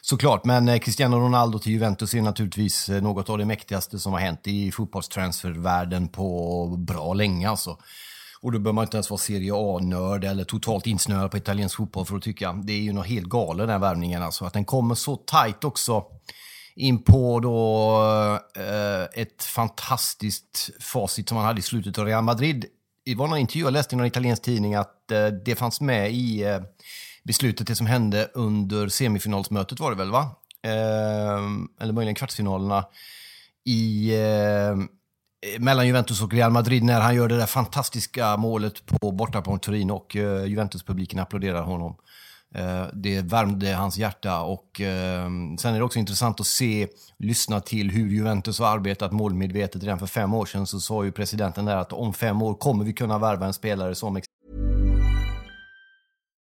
Såklart, men eh, Cristiano Ronaldo till Juventus är naturligtvis eh, något av det mäktigaste som har hänt i fotbollstransfervärlden på bra länge alltså. Och då behöver man inte ens vara Serie A-nörd eller totalt insnöad på italiensk fotboll för att tycka. Det är ju något helt galet den här värvningen alltså. Att den kommer så tajt också in på då eh, ett fantastiskt facit som han hade i slutet av Real Madrid. Det var någon intervju jag läste i någon italiensk tidning att eh, det fanns med i eh, beslutet, det som hände under semifinalsmötet var det väl va? Eh, eller möjligen kvartsfinalerna i eh, mellan Juventus och Real Madrid när han gör det där fantastiska målet på bortaplan Turin och uh, Juventus-publiken applåderar honom. Eh, det värmde hans hjärta och eh, sen är det också intressant att se, lyssna till hur Juventus har arbetat målmedvetet. Redan för fem år sedan så sa ju presidenten där att om fem år kommer vi kunna värva en spelare som...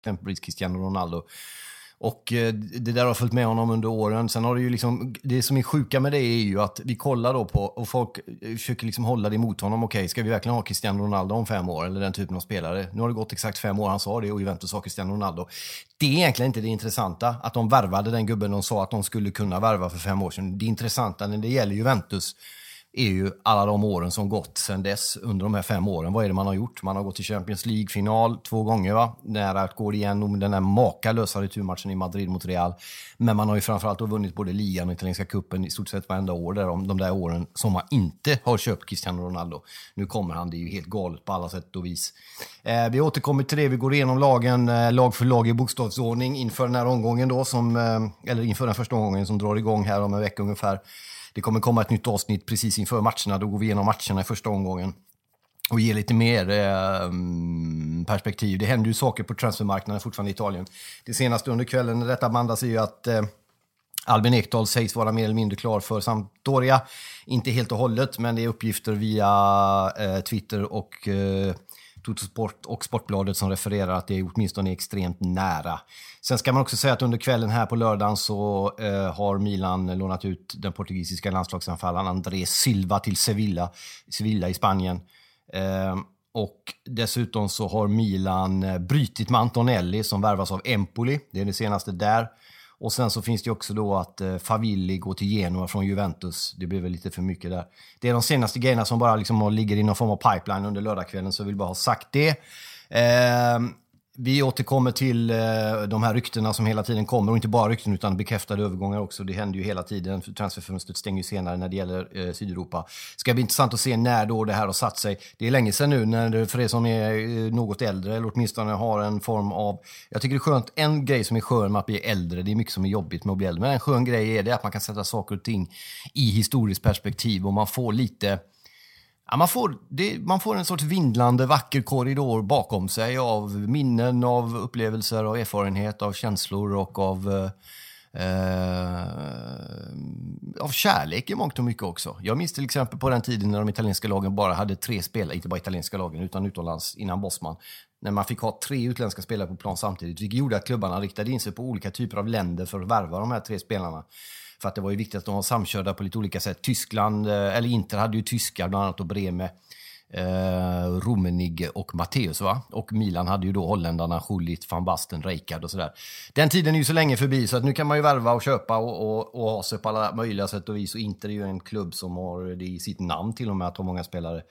exempelvis Cristiano Ronaldo. Och eh, det där har följt med honom under åren. Sen har det ju liksom, det som är sjuka med det är ju att vi kollar då på, och folk eh, försöker liksom hålla det emot honom. Okej, okay, ska vi verkligen ha Cristiano Ronaldo om fem år? Eller den typen av spelare. Nu har det gått exakt fem år, han sa det, och Juventus har Cristiano Ronaldo. Det är egentligen inte det intressanta, att de värvade den gubben de sa att de skulle kunna värva för fem år sedan. Det intressanta när det gäller Juventus är ju alla de åren som gått sedan dess, under de här fem åren. Vad är det man har gjort? Man har gått till Champions League-final två gånger, va? nära att gå igenom den här makalösa returmatchen i Madrid mot Real. Men man har ju framförallt vunnit både ligan och italienska cupen i stort sett varenda år, där de, de där åren som man inte har köpt Cristiano Ronaldo. Nu kommer han, det är ju helt galet på alla sätt och vis. Eh, vi återkommer till det, vi går igenom lagen eh, lag för lag i bokstavsordning inför den här omgången då, som, eh, eller inför den första omgången som drar igång här om en vecka ungefär. Det kommer komma ett nytt avsnitt precis inför matcherna. Då går vi igenom matcherna i första omgången och ger lite mer eh, perspektiv. Det händer ju saker på transfermarknaden fortfarande i Italien. Det senaste under kvällen när detta bandas är ju att eh, Albin Ekdal sägs vara mer eller mindre klar för Sampdoria. Inte helt och hållet, men det är uppgifter via eh, Twitter och eh, Totosport och Sportbladet som refererar att det är åtminstone extremt nära. Sen ska man också säga att under kvällen här på lördagen så eh, har Milan lånat ut den portugisiska landslagsanfallaren André Silva till Sevilla, Sevilla i Spanien. Eh, och dessutom så har Milan eh, brutit brytit med Antonelli som värvas av Empoli. Det är det senaste där. Och sen så finns det också då att eh, Favilli går till Genoa från Juventus. Det blir väl lite för mycket där. Det är de senaste grejerna som bara liksom ligger i någon form av pipeline under lördagskvällen, så jag vill bara ha sagt det. Eh, vi återkommer till eh, de här ryktena som hela tiden kommer, och inte bara rykten utan bekräftade övergångar också. Det händer ju hela tiden. Transferfönstret stänger ju senare när det gäller eh, Sydeuropa. ska bli intressant att se när då det här har satt sig. Det är länge sedan nu, när det, för er som är eh, något äldre, eller åtminstone har en form av... Jag tycker det är skönt, en grej som är skön med att bli äldre, det är mycket som är jobbigt med att bli äldre, men en skön grej är det att man kan sätta saker och ting i historiskt perspektiv och man får lite Ja, man, får, det, man får en sorts vindlande vacker korridor bakom sig av minnen, av upplevelser, av erfarenhet, av känslor och av, eh, eh, av kärlek i mångt och mycket också. Jag minns till exempel på den tiden när de italienska lagen bara hade tre spelare, inte bara italienska lagen utan utomlands innan Bosman, när man fick ha tre utländska spelare på plan samtidigt, vilket gjorde att klubbarna riktade in sig på olika typer av länder för att värva de här tre spelarna. För att det var ju viktigt att de var samkörda på lite olika sätt. Tyskland, eh, eller Inter hade ju tyskar, bland annat och Breme. Eh, Rummenigge och Matteus. Va? Och Milan hade ju då holländarna Schullit, van Basten, Rijkaard och sådär. Den tiden är ju så länge förbi så att nu kan man ju värva och köpa och, och, och ha sig på alla möjliga sätt och vis. Och Inter är ju en klubb som har det i sitt namn till och med att ha många spelare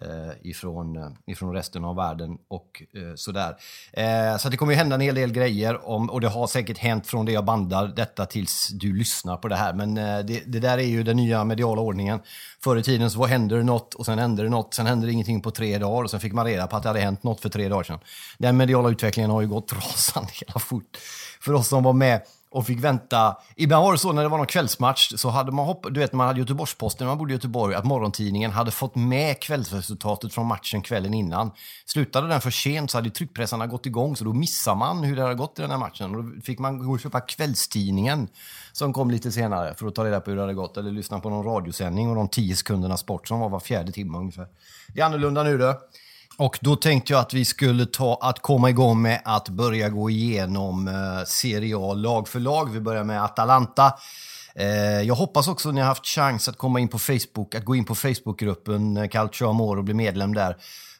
Eh, ifrån, eh, ifrån resten av världen och eh, sådär. Eh, så det kommer ju hända en hel del grejer om, och det har säkert hänt från det jag bandar detta tills du lyssnar på det här. Men eh, det, det, där är ju den nya mediala ordningen. Förr i tiden så hände det något och sen hände det något, sen hände det ingenting på tre dagar och sen fick man reda på att det hade hänt något för tre dagar sedan. Den mediala utvecklingen har ju gått <laughs> rasande hela fort för oss som var med och fick vänta. Ibland var det så när det var någon kvällsmatch så hade man hoppat, du vet när man hade Göteborgsposten när man bodde i Göteborg, att morgontidningen hade fått med kvällsresultatet från matchen kvällen innan. Slutade den för sent så hade tryckpressarna gått igång så då missar man hur det hade gått i den här matchen. Och då fick man gå och köpa kvällstidningen som kom lite senare för att ta reda på hur det hade gått eller lyssna på någon radiosändning och de tio sekunderna sport som var var fjärde timme ungefär. Det är annorlunda nu då. Och då tänkte jag att vi skulle ta att komma igång med att börja gå igenom eh, Serie A lag för lag. Vi börjar med Atalanta. Eh, jag hoppas också att ni har haft chans att komma in på Facebook, att gå in på Facebookgruppen eh, Calcio Amor och bli medlem där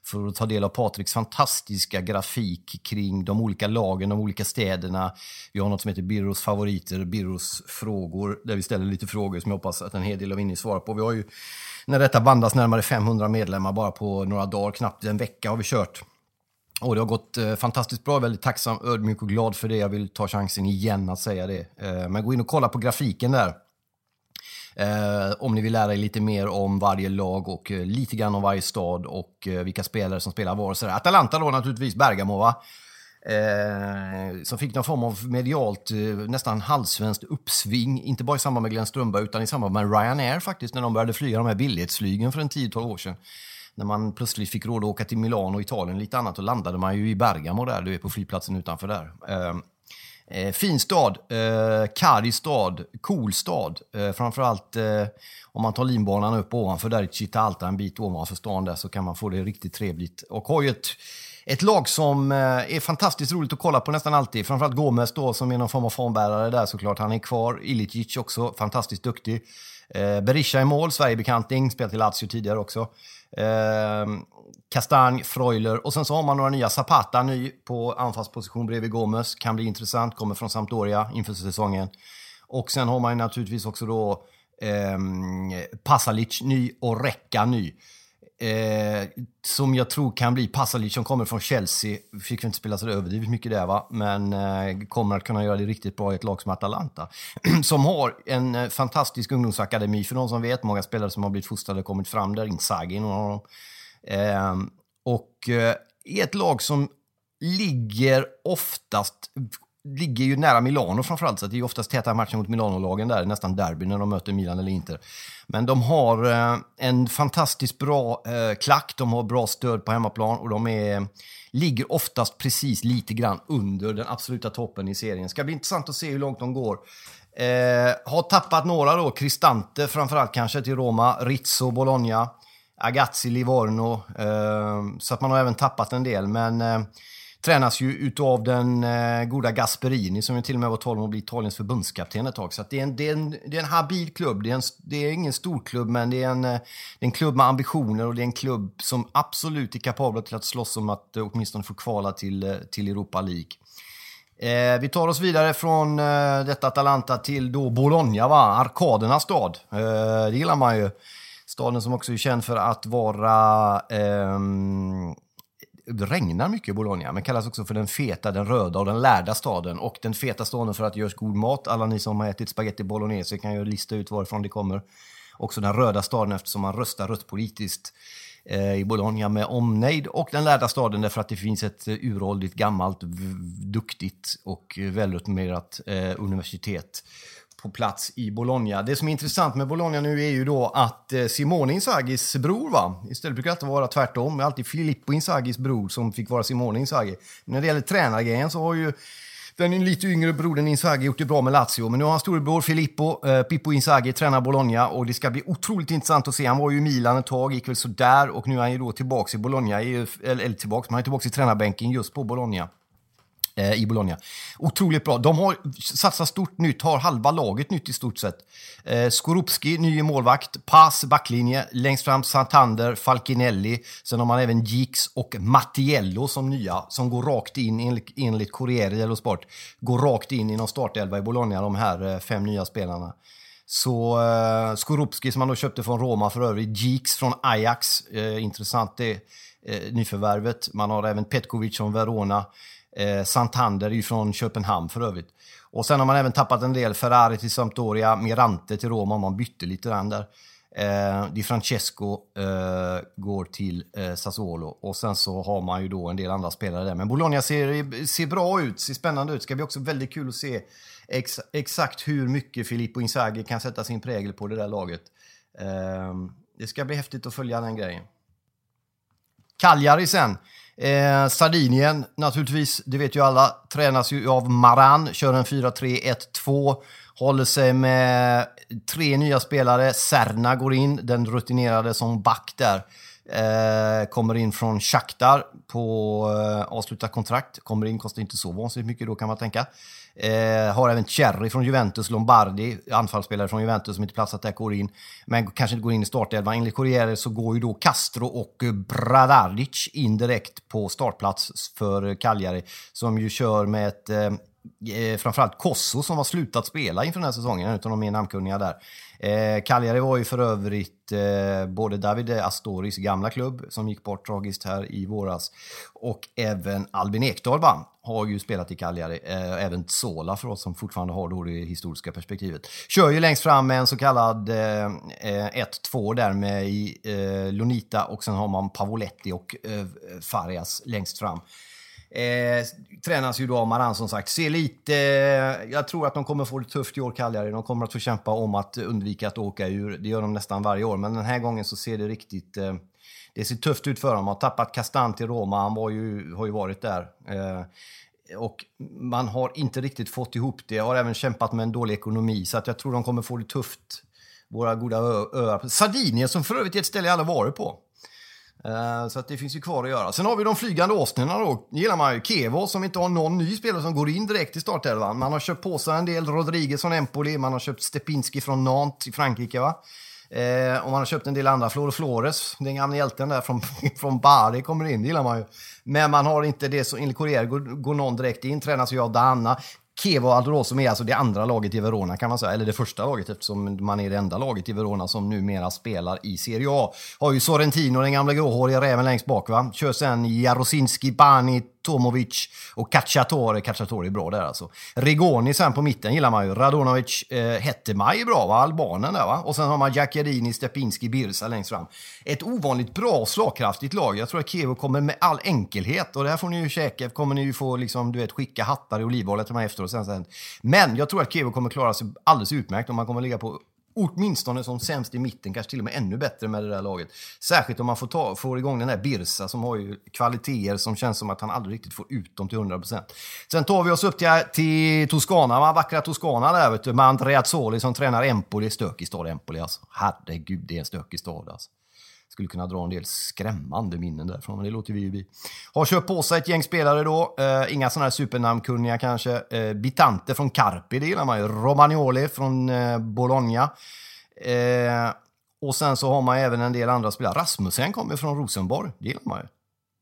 för att ta del av Patriks fantastiska grafik kring de olika lagen, de olika städerna. Vi har något som heter Birros favoriter, Birros frågor, där vi ställer lite frågor som jag hoppas att en hel del av er svarar på. Vi har ju när detta bandas närmare 500 medlemmar bara på några dagar, knappt en vecka har vi kört. Och det har gått eh, fantastiskt bra, väldigt tacksam, ödmjuk och glad för det. Jag vill ta chansen igen att säga det. Eh, men gå in och kolla på grafiken där. Eh, om ni vill lära er lite mer om varje lag och eh, lite grann om varje stad och eh, vilka spelare som spelar var. Så Atalanta då naturligtvis, Bergamo va? Eh, som fick någon form av medialt, eh, nästan halvsvenskt uppsving. Inte bara i samband med Glenn Strömberg utan i samband med Ryanair faktiskt, när de började flyga de här billighetsflygen för en 10-12 år sedan. När man plötsligt fick råd att åka till Milano, Italien, och lite annat, då landade man ju i Bergamo där, du är på flygplatsen utanför där. Eh, Eh, fin stad, eh, karg stad, cool stad. Eh, framförallt eh, om man tar linbanan upp ovanför där i Chitalta, Alta, en bit ovanför stan där, så kan man få det riktigt trevligt. Och har ju ett Ett lag som eh, är fantastiskt roligt att kolla på nästan alltid. Framförallt Gomes då som är någon form av fanbärare där såklart. Han är kvar. Ilicic också, fantastiskt duktig. Eh, Berisha i mål, Sverigebekanting, spelat i Lazio tidigare också. Eh, Kastanj, Freuler och sen så har man några nya. Zapata ny på anfallsposition bredvid Gomes. Kan bli intressant, kommer från Sampdoria inför säsongen. Och sen har man ju naturligtvis också då eh, Pasalic ny och Recka ny. Eh, som jag tror kan bli Pasalic som kommer från Chelsea. Fick inte spela så överdrivet mycket där va, men eh, kommer att kunna göra det riktigt bra i ett lag som Atalanta. <clears throat> som har en eh, fantastisk ungdomsakademi för de som vet. Många spelare som har blivit fostrade och kommit fram där. Inzaghi är någon av dem. Ehm, och eh, är ett lag som ligger oftast ligger ju nära Milano framförallt, så det är oftast täta matcher mot Milano-lagen där, nästan derby när de möter Milan eller Inter. Men de har eh, en fantastiskt bra eh, klack, de har bra stöd på hemmaplan och de är, ligger oftast precis lite grann under den absoluta toppen i serien. Ska bli intressant att se hur långt de går. Eh, har tappat några då, Cristante framförallt kanske till Roma, Rizzo, Bologna, Agazzi, Livorno. Eh, så att man har även tappat en del, men eh, tränas ju utav den eh, goda Gasperini som ju till och med var 12 och bli Italiens förbundskapten ett tag. Så det, är en, det, är en, det är en habil klubb. Det är, en, det är ingen stor klubb men det är, en, eh, det är en klubb med ambitioner och det är en klubb som absolut är kapabel till att slåss om att eh, åtminstone få kvala till, eh, till Europa League. Eh, vi tar oss vidare från eh, detta Atalanta till då Bologna, va? arkadernas stad. Eh, det gillar man ju. Staden som också är känd för att vara eh, det regnar mycket i Bologna, men kallas också för den feta, den röda och den lärda staden. Och den feta staden för att det görs god mat. Alla ni som har ätit spaghetti bolognese kan ju lista ut varifrån det kommer. Också den röda staden eftersom man röstar rött politiskt eh, i Bologna med omnejd. Och den lärda staden därför att det finns ett eh, uråldrigt, gammalt, duktigt och välrenommerat eh, universitet på plats i Bologna. Det som är intressant med Bologna nu är ju då att eh, Simone Inzagis bror, va? istället brukar det alltid vara tvärtom, det är alltid Filippo Inzagis bror som fick vara Simone Inzaghi. Men när det gäller tränargrejen så har ju den lite yngre brodern Inzaghi gjort det bra med Lazio, men nu har han storebror Filippo, eh, Pippo Inzaghi, tränar Bologna och det ska bli otroligt intressant att se. Han var ju i Milan ett tag, gick väl sådär och nu är han ju då tillbaks i Bologna, eller, eller tillbaks, men han är tillbaks i tränarbänken just på Bologna. Eh, I Bologna. Otroligt bra. De har satsat stort nytt, har halva laget nytt i stort sett. Eh, Skorupski, ny målvakt. Paz, backlinje. Längst fram Santander, Falkinelli. Sen har man även Gix och Mattiello som nya, som går rakt in, enligt, enligt Corriere dello Sport, går rakt in i någon startelva i Bologna, de här eh, fem nya spelarna. Så eh, Skorupski som man då köpte från Roma för övrigt, Gix från Ajax, eh, intressant det eh, nyförvärvet. Man har även Petkovic från Verona. Eh, Santander är ju från Köpenhamn för övrigt. Och sen har man även tappat en del. Ferrari till Sampdoria, Mirante till Roma, man bytte lite grann där. Eh, Di Francesco eh, går till eh, Sassuolo och sen så har man ju då en del andra spelare där. Men Bologna ser, ser bra ut, ser spännande ut. Det ska bli också väldigt kul att se ex, exakt hur mycket Filippo Inzaghi kan sätta sin prägel på det där laget. Eh, det ska bli häftigt att följa den grejen. Cagliari sen. Eh, Sardinien naturligtvis, det vet ju alla, tränas ju av Maran, kör en 4-3-1-2, håller sig med tre nya spelare. Serna går in, den rutinerade som back där. Eh, kommer in från Shakhtar på eh, avslutat kontrakt. Kommer in, kostar inte så vansinnigt mycket då kan man tänka. Eh, har även Cherry från Juventus, Lombardi, anfallsspelare från Juventus som inte platsat där, går in. Men kanske inte går in i startelvan. Enligt Corriere så går ju då Castro och Bradaric in direkt på startplats för Cagliari. Som ju kör med ett eh, eh framförallt Kosso som har slutat spela inför den här säsongen, en de mer namnkunniga där. Eh, Cagliari var ju för övrigt eh, både David Astoris gamla klubb som gick bort tragiskt här i våras och även Albin Ekdal vann har ju spelat i Cagliari. Eh, även Sola för oss som fortfarande har då det historiska perspektivet. Kör ju längst fram med en så kallad eh, eh 1-2 där med i, eh, Lonita och sen har man Pavoletti och eh, Farias längst fram. Eh, tränas ju då av Maran som sagt. Ser lite, eh, jag tror att de kommer få det tufft i år, Cagliari. De kommer att få kämpa om att undvika att åka ur. Det gör de nästan varje år, men den här gången så ser det riktigt... Eh, det ser tufft ut för honom. Han har tappat Kastan till Roma, han var ju, har ju varit där. Eh, och man har inte riktigt fått ihop det. Har även kämpat med en dålig ekonomi, så att jag tror de kommer få det tufft. Våra goda öar. Sardinien, som för övrigt är ett ställe jag aldrig varit på. Eh, Så att det finns ju kvar att göra. Sen har vi de flygande åsnorna då. Det gillar man ju. Kevo som inte har någon ny spelare som går in direkt i startelvan. Man har köpt på sig en del Rodriguez från Empoli, man har köpt Stepinski från Nantes i Frankrike. Va? Eh, och man har köpt en del andra. Flor Flores, den gamla hjälten där från, <laughs> från Bari kommer in, det gillar man ju. Men man har inte det som, enligt Corriere går, går någon direkt in, tränas jag av Danna. Kevo Aldro som är alltså det andra laget i Verona kan man säga, eller det första laget eftersom man är det enda laget i Verona som numera spelar i Serie A. Har ju Sorrentino, den gamla gråhåriga räven längst bak va. Kör sen Jarosinski, Bani, Tomovic och Cacciatore. Cacciatore är bra där alltså. Rigoni sen på mitten gillar man ju. Radonovic, eh, Hettemaj är bra va, albanen där va. Och sen har man Giaccherini, Stepinski, Birsa längst fram. Ett ovanligt bra och slagkraftigt lag. Jag tror att Kevo kommer med all enkelhet och det här får ni ju käka, kommer ni ju få liksom, du vet, skicka hattar i olivolja till mig efteråt. sen, sen. Men jag tror att Kevo kommer klara sig alldeles utmärkt om man kommer ligga på åtminstone som sämst i mitten, kanske till och med ännu bättre med det där laget. Särskilt om man får, ta, får igång den här Birsa som har ju kvaliteter som känns som att han aldrig riktigt får ut dem till 100%. Sen tar vi oss upp till, till Toscana, man vackra Toscana där vet du, med Andrea Zoli som tränar Empoli. Stökig stad Empoli alltså. Herregud, det är en stökig stad alltså. Skulle kunna dra en del skrämmande minnen därifrån, men det låter vi ju bli. Har köpt på sig ett gäng spelare då. Eh, inga sådana här supernamnkunniga kanske. Eh, Bitante från Carpi, det gillar man ju. Romagnoli från eh, Bologna. Eh, och sen så har man även en del andra spelare. Rasmussen kommer från Rosenborg, det gillar man ju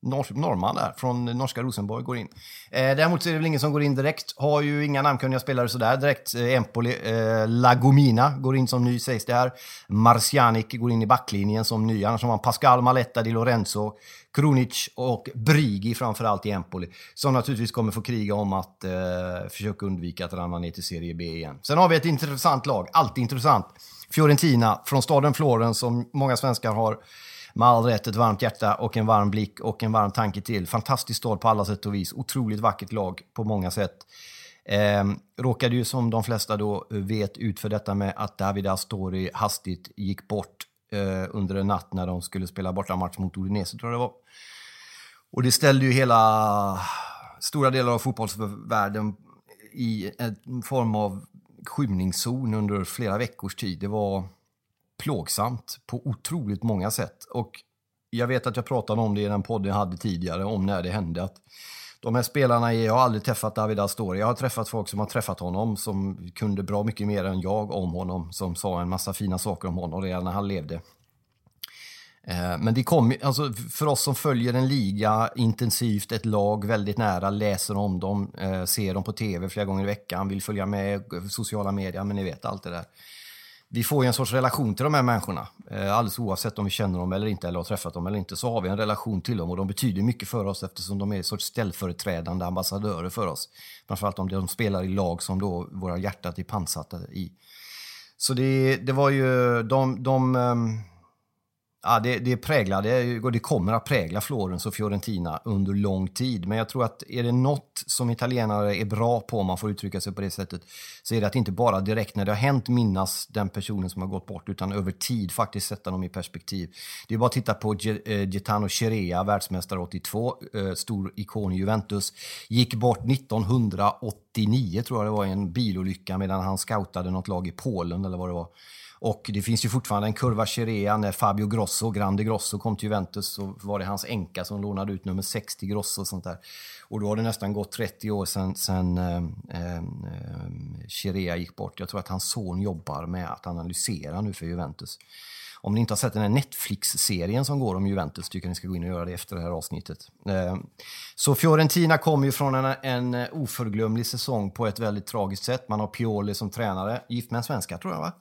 norr, norrman där, från norska Rosenborg, går in. Eh, däremot så är det väl ingen som går in direkt. Har ju inga namnkunniga spelare sådär direkt. Eh, Empoli, eh, Lagomina går in som ny sägs det här. Marcianic går in i backlinjen som ny. Annars har man Pascal Maletta Di Lorenzo, Kronic och Brigi framförallt i Empoli. Som naturligtvis kommer få kriga om att eh, försöka undvika att ramla ner till Serie B igen. Sen har vi ett intressant lag, alltid intressant. Fiorentina från staden Florens som många svenskar har med all rätt ett varmt hjärta och en varm blick och en varm tanke till. Fantastisk stad på alla sätt och vis. Otroligt vackert lag på många sätt. Eh, råkade ju som de flesta då vet ut för detta med att David Astori hastigt gick bort eh, under en natt när de skulle spela bortamatch mot Udinese tror jag det var. Och det ställde ju hela stora delar av fotbollsvärlden i en form av skymningszon under flera veckors tid. Det var plågsamt på otroligt många sätt. Och jag vet att jag pratade om det i den podden jag hade tidigare, om när det hände. Att de här spelarna, jag har aldrig träffat David Astori. Jag har träffat folk som har träffat honom, som kunde bra mycket mer än jag om honom, som sa en massa fina saker om honom redan när han levde. Eh, men det kom, alltså för oss som följer en liga intensivt, ett lag väldigt nära, läser om dem, eh, ser dem på tv flera gånger i veckan, vill följa med sociala medier, men ni vet allt det där. Vi får ju en sorts relation till de här människorna. Eh, alldeles oavsett om vi känner dem eller inte, eller har träffat dem eller inte, så har vi en relation till dem och de betyder mycket för oss eftersom de är en sorts ställföreträdande ambassadörer för oss. Framförallt om de spelar i lag som då våra hjärtan är pantsatta i. Så det, det var ju, de, de ehm, Ja, det, det präglade och det kommer att prägla Florens och Fiorentina under lång tid. Men jag tror att är det något som italienare är bra på, om man får uttrycka sig på det sättet, så är det att inte bara direkt när det har hänt minnas den personen som har gått bort, utan över tid faktiskt sätta dem i perspektiv. Det är bara att titta på eh, Gaetano Cherea, världsmästare 82, eh, stor ikon i Juventus, gick bort 1989 tror jag det var i en bilolycka medan han scoutade något lag i Polen eller vad det var. Och det finns ju fortfarande en kurva Cherea när Fabio Grosso, Grande Grosso, kom till Juventus så var det hans enka som lånade ut nummer 60 Grosso och sånt där. Och då har det nästan gått 30 år sedan, sedan eh, eh, Cherea gick bort. Jag tror att hans son jobbar med att analysera nu för Juventus. Om ni inte har sett den här Netflix-serien som går om Juventus tycker jag ni ska gå in och göra det efter det här avsnittet. Eh, så Fiorentina kommer ju från en, en oförglömlig säsong på ett väldigt tragiskt sätt. Man har Pioli som tränare, gift med en svenska tror jag va?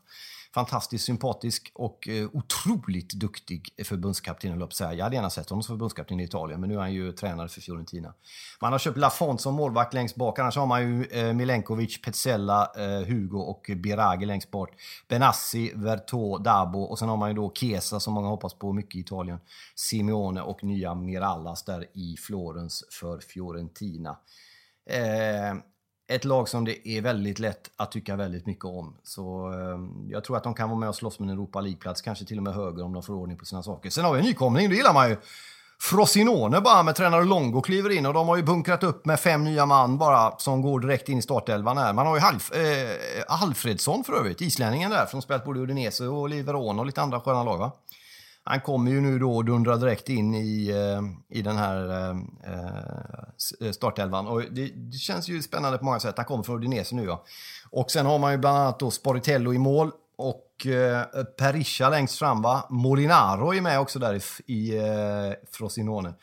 Fantastiskt sympatisk och eh, otroligt duktig förbundskapten, höll jag. Jag hade gärna sett honom som förbundskapten i Italien, men nu är han ju tränare för Fiorentina. Man har köpt Lafont som målvakt längst bak, annars har man ju eh, Milenkovic, Petzella, eh, Hugo och Birage längst bort. Benassi, Vertå, Dabo och sen har man ju då Chiesa som många hoppas på mycket i Italien. Simeone och nya Mirallas där i Florens för Fiorentina. Eh, ett lag som det är väldigt lätt att tycka väldigt mycket om. Så eh, jag tror att de kan vara med och slåss med en Europa League-plats, kanske till och med högre om de får ordning på sina saker. Sen har vi en nykomling, det gillar man ju. Frosinone bara med tränare Longo kliver in och de har ju bunkrat upp med fem nya man bara som går direkt in i startelvan här. Man har ju Half, eh, Alfredsson för övrigt, islänningen där, som spelat både Udinese och Liveron och lite andra sköna lag va? Han kommer ju nu då och dundrar direkt in i, eh, i den här eh, eh, startelvan. Och det, det, känns ju spännande på många sätt. Han kommer från Udinese nu ja. Och sen har man ju bland annat då Sporitello i mål och eh, Perisha längst fram va. Molinaro är med också där i, i eh, Frosinone.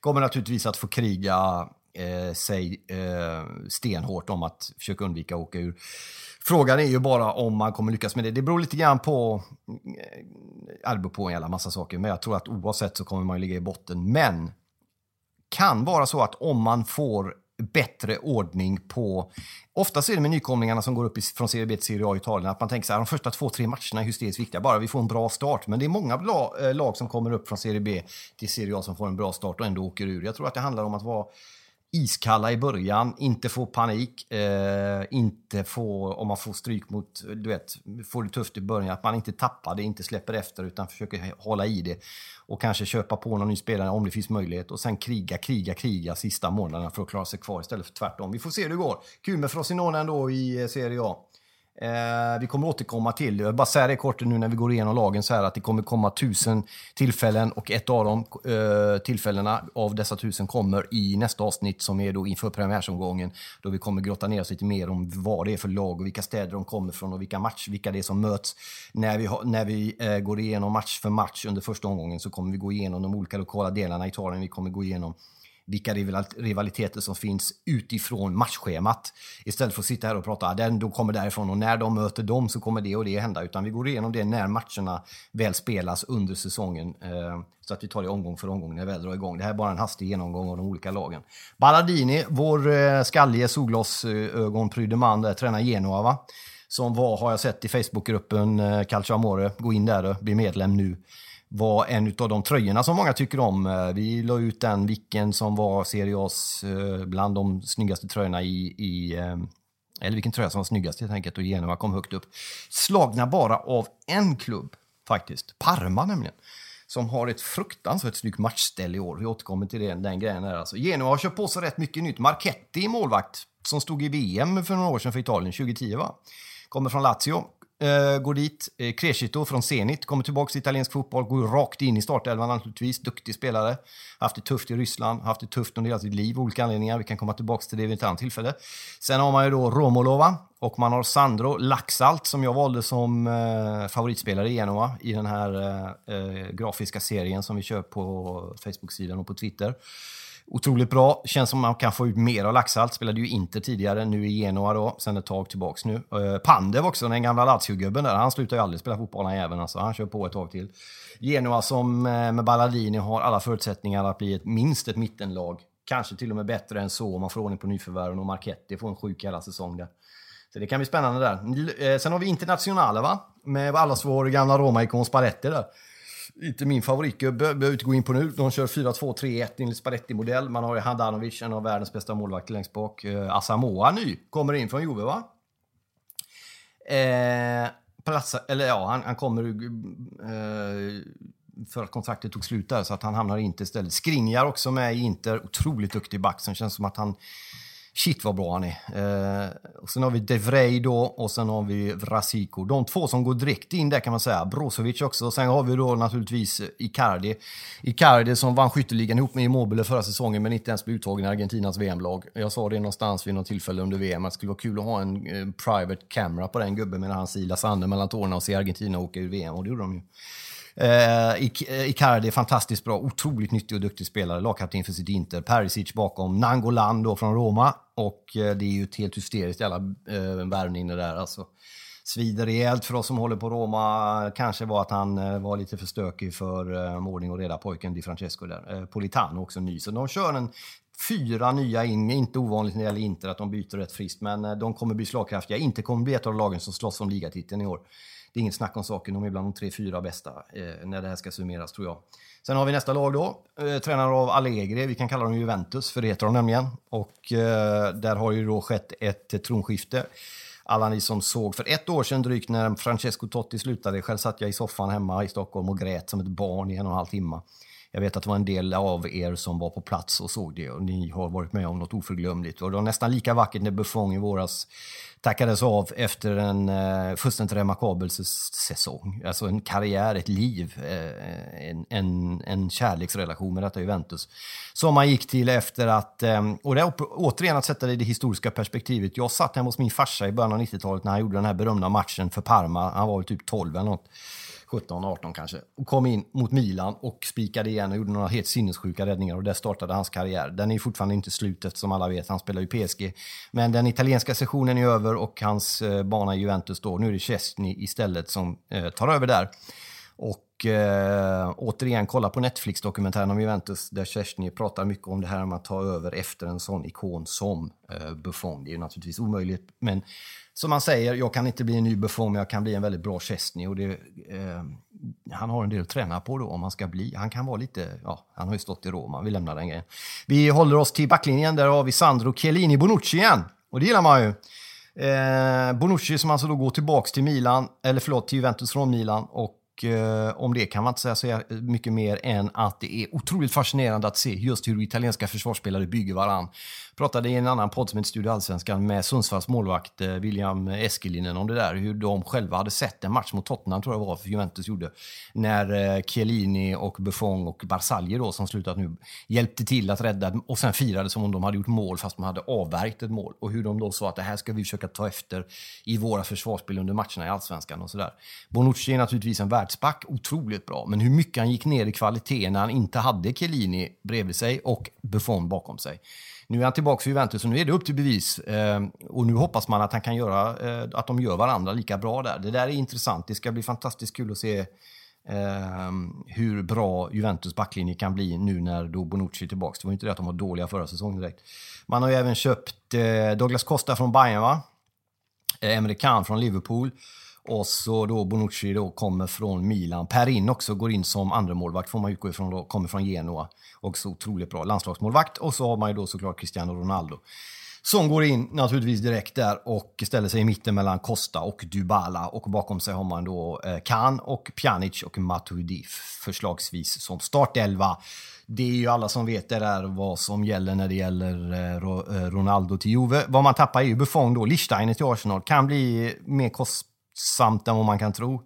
Kommer naturligtvis att få kriga eh, sig eh, stenhårt om att försöka undvika att åka ur. Frågan är ju bara om man kommer lyckas med det. Det beror lite grann på, eh, Det beror på en jävla massa saker, men jag tror att oavsett så kommer man ligga i botten. Men kan vara så att om man får bättre ordning på... Oftast är det med nykomlingarna som går upp från Serie B till Serie A i Italien att man tänker så här, de första två, tre matcherna är hysteriskt viktiga, bara vi får en bra start. Men det är många eh, lag som kommer upp från Serie B till Serie A som får en bra start och ändå åker ur. Jag tror att det handlar om att vara iskalla i början, inte få panik, eh, inte få, om man får stryk mot, du vet, får det tufft i början, att man inte tappar det, inte släpper efter utan försöker hålla i det och kanske köpa på någon ny spelare om det finns möjlighet och sen kriga, kriga, kriga sista månaderna för att klara sig kvar istället för tvärtom. Vi får se hur det går. Kul med Frosinone ändå i eh, Serie A. Eh, vi kommer återkomma till, jag vill bara säga det kort nu när vi går igenom lagen så här att det kommer komma tusen tillfällen och ett av de eh, tillfällena av dessa tusen kommer i nästa avsnitt som är då inför premiärsomgången då vi kommer grotta ner oss lite mer om vad det är för lag och vilka städer de kommer från och vilka match, vilka det är som möts. När vi, när vi eh, går igenom match för match under första omgången så kommer vi gå igenom de olika lokala delarna i Italien. Vi kommer gå igenom vilka rivaliteter som finns utifrån matchschemat. Istället för att sitta här och prata, ah, den då kommer därifrån och när de möter dem så kommer det och det hända. Utan vi går igenom det när matcherna väl spelas under säsongen. Eh, så att vi tar det omgång för omgång när vi väl drar igång. Det här är bara en hastig genomgång av de olika lagen. Balladini, vår eh, skallige solglasögonprydde man, där tränar Genoa va? Som var, har jag sett i Facebookgruppen eh, Calcio Amore. Gå in där och bli medlem nu var en av de tröjorna som många tycker om. Eh, vi la ut den, vilken som var Serie A's eh, bland de snyggaste tröjorna i, i eh, eller vilken tröja som var snyggast helt enkelt och Genoa kom högt upp. Slagna bara av en klubb faktiskt, Parma nämligen. Som har ett fruktansvärt snyggt matchställ i år. Vi återkommer till den, den grejen här alltså. Genoa har köpt på sig rätt mycket nytt. Marchetti i målvakt som stod i VM för några år sedan för Italien, 2010 va? Kommer från Lazio eh, går dit. Eh, Crescito från Zenit kommer tillbaka till italiensk fotboll, går rakt in i startelvan naturligtvis. Duktig spelare. Haft det tufft i Ryssland, haft det tufft under hela sitt liv av olika anledningar. Vi kan komma tillbaka till det vid ett annat tillfälle. Sen har man ju då Romolova och man har Sandro Laxalt som jag valde som eh, favoritspelare i Genoa i den här eh, eh, grafiska serien som vi kör på Facebook-sidan och på Twitter. Otroligt bra. Känns som man kan få ut mer av Laxalt. Spelade ju inte tidigare, nu i Genoa då, sen ett tag tillbaks nu. Uh, Pandev också, den gamla Lazio-gubben där. Han slutar ju aldrig spela fotboll, han även alltså. Han kör på ett tag till. Genoa som uh, med Balladini har alla förutsättningar att bli ett, minst ett mittenlag. Kanske till och med bättre än så om man får ordning på nyförvärven och Marchetti får en sjuk hela säsong där. Så det kan bli spännande där. Eh, sen har vi Internationale va? Med allas vår gamla Roma-ikon Spalletti där inte min favoritgubbe, behöver inte gå in på nu. De kör 4-2-3-1 enligt Spalletti-modell. Man har ju Handanovic, en av världens bästa målvakter längst bak. Eh, Asamoah ny, kommer in från Juve va? Eh, platsa, eller ja, han, han kommer eh, för att kontraktet tog slut där så att han hamnar i Inter istället. Skringar också med i Inter, otroligt duktig back som känns som att han Shit vad bra han är. Eh, och sen har vi De då och sen har vi Vrasico. De två som går direkt in där kan man säga. Brozovic också. och Sen har vi då naturligtvis eh, Icardi. Icardi som vann skytteligan ihop med Immobile förra säsongen men inte ens blev uttagen i Argentinas VM-lag. Jag sa det någonstans vid något tillfälle under VM att det skulle vara kul att ha en eh, private camera på den gubben medan han silar sanden mellan tårna och ser Argentina åka ur VM och det gjorde de ju. Eh, eh, Icardi är fantastiskt bra, otroligt nyttig och duktig spelare, lagkapten för sitt Inter. Perisic bakom, Nangolan då från Roma och eh, det är ju ett helt hysteriskt jävla eh, värvning det där alltså. Svider rejält för oss som håller på Roma. Kanske var att han eh, var lite för stökig för eh, ordning och reda pojken Di Francesco där. Eh, Politano också ny, så de kör en fyra nya in. Inte ovanligt när det gäller Inter att de byter rätt friskt, men eh, de kommer bli slagkraftiga. Inte kommer bli ett av lagen som slåss om ligatiteln i år det är inget snack om saken. De är bland de tre, fyra bästa eh, när det här ska summeras, tror jag. Sen har vi nästa lag då, eh, tränare av Allegri. Vi kan kalla dem Juventus, för det heter de nämligen. Och eh, där har ju då skett ett eh, tronskifte. Alla ni som såg för ett år sedan drygt när Francesco Totti slutade. Själv satt jag i soffan hemma i Stockholm och grät som ett barn i en och en halv timme jag vet att det var en del av er som var på plats och såg det och ni har varit med om något oförglömligt. Och det var nästan lika vackert när Buffon i våras tackades av efter en eh, fullständigt remarkabel säsong. Alltså en karriär, ett liv, eh, en, en, en kärleksrelation med detta Juventus. Som man gick till efter att, eh, och det är återigen att sätta det i det historiska perspektivet. Jag satt hemma hos min farsa i början av 90-talet när han gjorde den här berömda matchen för Parma. Han var väl typ 12 eller något. 17, 18 kanske. Och kom in mot Milan och spikade igen och gjorde några helt sinnessjuka räddningar och där startade hans karriär. Den är fortfarande inte slut eftersom alla vet, han spelar ju PSG. Men den italienska sessionen är över och hans eh, bana i Juventus då, nu är det Chesney istället som eh, tar över där. Och eh, återigen, kolla på Netflix-dokumentären om Juventus där Chesney pratar mycket om det här med att ta över efter en sån ikon som eh, Buffon. Det är ju naturligtvis omöjligt, men som man säger, jag kan inte bli en ny Buffon, men jag kan bli en väldigt bra Chesney. Och det, eh, han har en del att träna på då om han ska bli. Han kan vara lite, ja, han har ju stått i Roma, vi lämnar den grejen. Vi håller oss till backlinjen, där har vi Sandro Chiellini Bonucci igen. Och det gillar man ju. Eh, Bonucci som alltså då går tillbaks till Milan, eller förlåt, till Juventus från Milan och eh, om det kan man inte säga så mycket mer än att det är otroligt fascinerande att se just hur italienska försvarsspelare bygger varann pratade i en annan podd som heter Studio Allsvenskan med Sundsvalls målvakt eh, William Eskelinen om det där. Hur de själva hade sett en match mot Tottenham, tror jag var, för Juventus gjorde. När eh, Chiellini och Buffon och Barzagli då, som slutat nu, hjälpte till att rädda och sen firade som om de hade gjort mål fast de hade avvärjt ett mål. Och hur de då sa att det här ska vi försöka ta efter i våra försvarsspel under matcherna i Allsvenskan och sådär. Bonucci är naturligtvis en världsback, otroligt bra. Men hur mycket han gick ner i kvalitet när han inte hade Chiellini bredvid sig och Buffon bakom sig. Nu är han tillbaka för Juventus och nu är det upp till bevis. Eh, och nu hoppas man att han kan göra, eh, att de gör varandra lika bra där. Det där är intressant. Det ska bli fantastiskt kul att se eh, hur bra Juventus backlinje kan bli nu när då Bonucci är tillbaka. Det var inte det att de var dåliga förra säsongen direkt. Man har ju även köpt eh, Douglas Costa från Bayern, va? Eh, Emre Can från Liverpool. Och så då Bonucci då kommer från Milan. Perin också går in som andra målvakt får man utgå ifrån då, kommer från Genoa. Också otroligt bra landslagsmålvakt. Och så har man ju då såklart Cristiano Ronaldo. Som går in naturligtvis direkt där och ställer sig i mitten mellan Costa och Dybala. Och bakom sig har man då eh, Kan och Pjanic och Matuidi förslagsvis som startelva. Det är ju alla som vet det där vad som gäller när det gäller eh, eh Ronaldo till Juve. Vad man tappar är ju Buffon då, Lichsteiner till Arsenal. Kan bli mer kostsamt än vad man kan tro.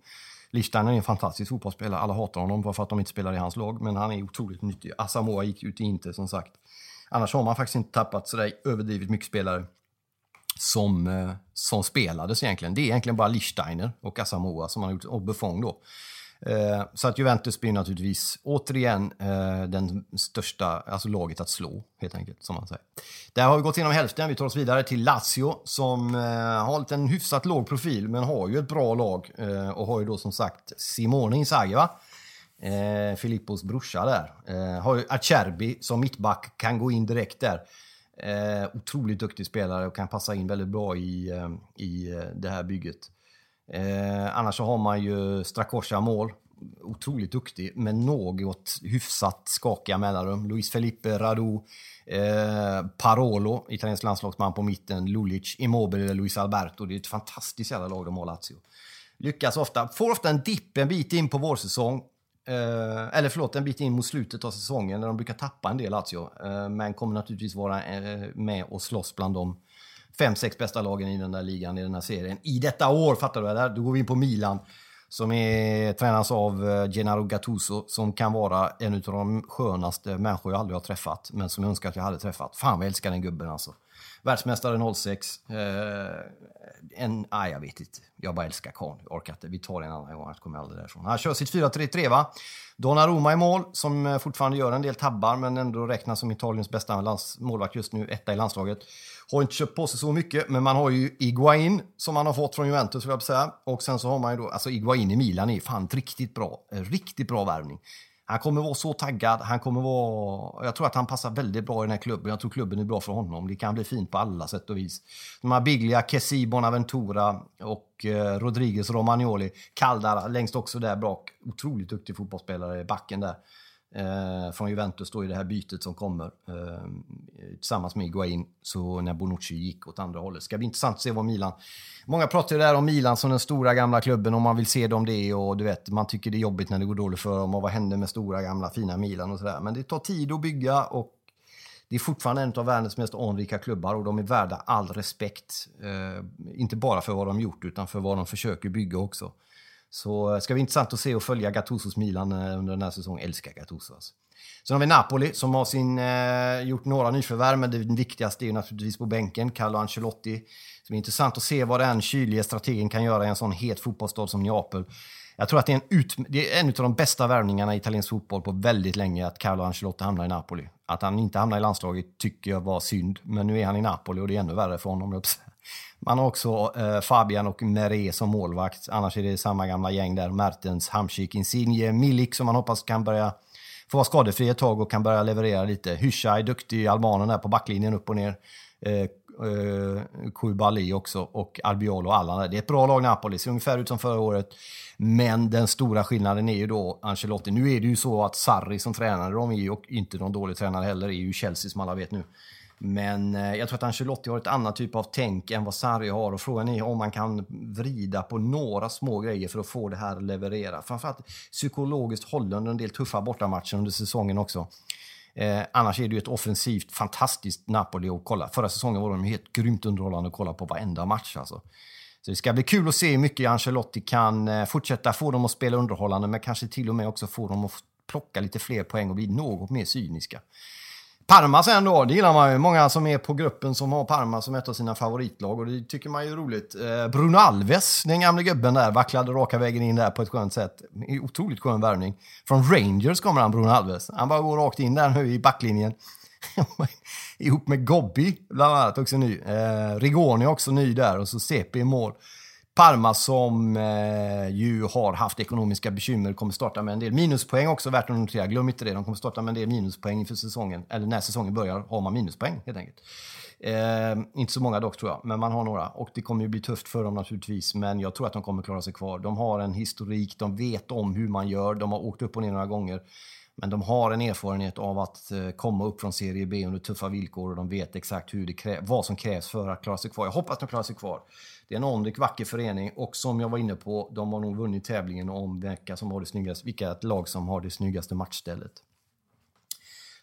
Lichsteiner är en fantastisk fotbollsspelare. Alla hatar honom bara för att de inte spelar i hans lag, men han är otroligt nyttig. Asamoah gick ut i inte som sagt. Annars har man faktiskt inte tappat sådär överdrivet mycket spelare som, eh, som spelades egentligen. Det är egentligen bara Lichsteiner och Asamoah som man har gjort, och Buffon då. Eh, så att Juventus blir naturligtvis återigen eh, den största, alltså laget att slå, helt enkelt, som man säger. Där har vi gått igenom hälften. Vi tar oss vidare till Lazio som eh, har har en hyfsat låg profil, men har ju ett bra lag och har ju då som sagt Simone Inzaghi, va? Eh, Filippos brorsa där. Eh, har ju Acerbi som mittback, kan gå in direkt där. Eh, otroligt duktig spelare och kan passa in väldigt bra i, i det här bygget. Eh, annars så har man ju Strakosha mål. Otroligt duktig, med något hyfsat skakiga mellanrum. Luis Felipe, Radu, eh, Parolo, italiensk landslagsman på mitten, Lulic, Immobile, Luis Alberto. Det är ett fantastiskt jävla lag de har, Lazio. Lyckas ofta, får ofta en dipp en bit in på vårsäsong. Eh, eller förlåt, en bit in mot slutet av säsongen när de brukar tappa en del Lazio. Eh, men kommer naturligtvis vara eh, med och slåss bland dem fem, sex bästa lagen i den där ligan, i den här serien. I detta år, fattar du? Där? Då går vi in på Milan som är, tränas av eh, Gennaro Gattuso som kan vara en av de skönaste människor jag aldrig har träffat, men som jag önskar att jag hade träffat. Fan vad jag älskar den gubben alltså. Världsmästare 06. Eh, en, ah, jag vet inte. Jag bara älskar karln. Orkar inte. Vi tar det en annan gång, annars kommer jag aldrig därifrån. Han kör sitt 4-3-3 va? Donnarumma i mål, som eh, fortfarande gör en del tabbar, men ändå räknas som Italiens bästa målvakt just nu, etta i landslaget. Har inte köpt på sig så mycket, men man har ju Iguain som man har fått från Juventus, vill jag säga. Och sen så har man ju då, alltså Iguain i Milan är fan riktigt bra. En Riktigt bra värvning. Han kommer vara så taggad. Han kommer vara... Jag tror att han passar väldigt bra i den här klubben. Jag tror klubben är bra för honom. Det kan bli fint på alla sätt och vis. De här Biglia, Kessi, Bonaventura och eh, Rodriguez Romagnoli. Caldara längst också där bak. Otroligt duktig fotbollsspelare i backen där eh, från Juventus då i det här bytet som kommer eh, tillsammans med Higuain så när Bonucci gick åt andra hållet. Ska bli intressant att se vad Milan... Många pratar ju där om Milan som den stora gamla klubben och man vill se dem det och du vet, man tycker det är jobbigt när det går dåligt för dem och vad händer med stora gamla fina Milan och sådär. Men det tar tid att bygga och det är fortfarande en av världens mest anrika klubbar och de är värda all respekt. Eh, inte bara för vad de gjort utan för vad de försöker bygga också. Så det ska bli intressant att se och följa Gattusos Milan eh, under den här säsongen. Älskar Gattuso alltså. Sen har vi Napoli som har sin, eh, gjort några nyförvärv, men det viktigaste är ju naturligtvis på bänken, Carlo Ancelotti. Så det är intressant att se vad den kyliga strategen kan göra i en sån het fotbollsstad som Neapel. Jag tror att det är, en, ut, det är en av de bästa värvningarna i italiensk fotboll på väldigt länge att Carlo Ancelotti hamnar i Napoli. Att han inte hamnar i landslaget tycker jag var synd, men nu är han i Napoli och det är ännu värre för honom. Man har också eh, Fabian och Meret som målvakt. Annars är det samma gamla gäng där. Mertens, Hamsik, Insigne, Milik som man hoppas kan börja få vara skadefri ett tag och kan börja leverera lite. Hysha är duktig, albanen där på backlinjen upp och ner. Eh, eh, Koulibaly också och Albiol och alla. Det är ett bra lag Napoli, ser ungefär ut som förra året. Men den stora skillnaden är ju då Ancelotti. Nu är det ju så att Sarri som tränare, de är ju och inte någon dålig tränare heller, är ju Chelsea som alla vet nu. Men eh, jag tror att Ancelotti har ett annat typ av tänk än vad Sarri har och frågan är om man kan vrida på några små grejer för att få det här att leverera. Framförallt psykologiskt håller under en del tuffa bortamatcher under säsongen också. Eh, annars är det ju ett offensivt fantastiskt Napoli att kolla. Förra säsongen var de helt grymt underhållande att kolla på varenda match alltså. Så det ska bli kul att se hur mycket Ancelotti kan eh, fortsätta få dem att spela underhållande men kanske till och med också få dem att plocka lite fler poäng och bli något mer cyniska. Parma sen då, det gillar man ju. Många som är på gruppen som har Parma som ett av sina favoritlag och det tycker man ju är roligt. Eh, Bruno Alves, den gamle gubben där, vacklade raka vägen in där på ett skönt sätt. Otroligt skön värvning. Från Rangers kommer han, Bruno Alves. Han bara går rakt in där nu i backlinjen. <laughs> Ihop med Gobbi, bland annat, också ny. Eh, Rigoni också ny där och så CP i mål. Parma som eh, ju har haft ekonomiska bekymmer kommer starta med en del minuspoäng också, värt att notera. Glöm inte det, de kommer starta med en del minuspoäng inför säsongen. Eller när säsongen börjar har man minuspoäng helt enkelt. Eh, inte så många dock tror jag, men man har några. Och det kommer ju bli tufft för dem naturligtvis, men jag tror att de kommer klara sig kvar. De har en historik, de vet om hur man gör, de har åkt upp och ner några gånger. Men de har en erfarenhet av att eh, komma upp från Serie B under tuffa villkor och de vet exakt hur det vad som krävs för att klara sig kvar. Jag hoppas de klarar sig kvar. Det är en anrik, vacker förening och som jag var inne på, de har nog vunnit tävlingen om vilka, som har det snyggaste, vilka lag som har det snyggaste matchstället.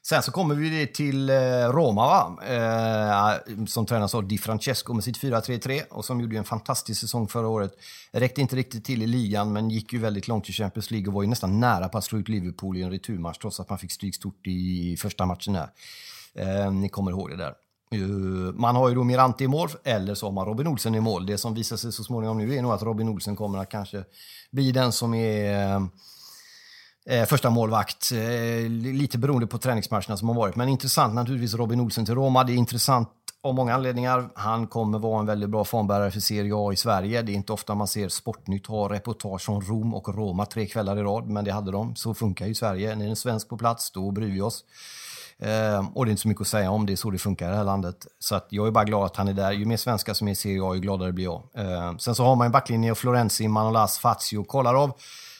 Sen så kommer vi till eh, Roma, va? Eh, som tränas av Di Francesco med sitt 4-3-3 och som gjorde en fantastisk säsong förra året. Räckte inte riktigt till i ligan, men gick ju väldigt långt i Champions League och var ju nästan nära på att slå ut Liverpool i en returmatch, trots att man fick stryk stort i första matchen där. Eh, ni kommer ihåg det där. Eh, man har ju då Mirante i mål, eller så har man Robin Olsen i mål. Det som visar sig så småningom nu är nog att Robin Olsen kommer att kanske bli den som är eh, eh, första målvakt. Eh, lite beroende på träningsmatcherna som har varit. Men intressant naturligtvis Robin Olsen till Roma. Det är intressant av många anledningar. Han kommer vara en väldigt bra formbärare för Serie A i Sverige. Det är inte ofta man ser Sportnytt ha reportage från Rom och Roma tre kvällar i rad, men det hade de. Så funkar ju Sverige. När det är en svensk på plats, då bryr vi oss. Eh, och det är inte så mycket att säga om, det är så det funkar i det här landet. Så att jag är bara glad att han är där. Ju mer svenskar som är i Serie A, ju gladare blir jag. Eh, sen så har man en backlinje, Florenzi, Manolas, Fazio, Kolarov.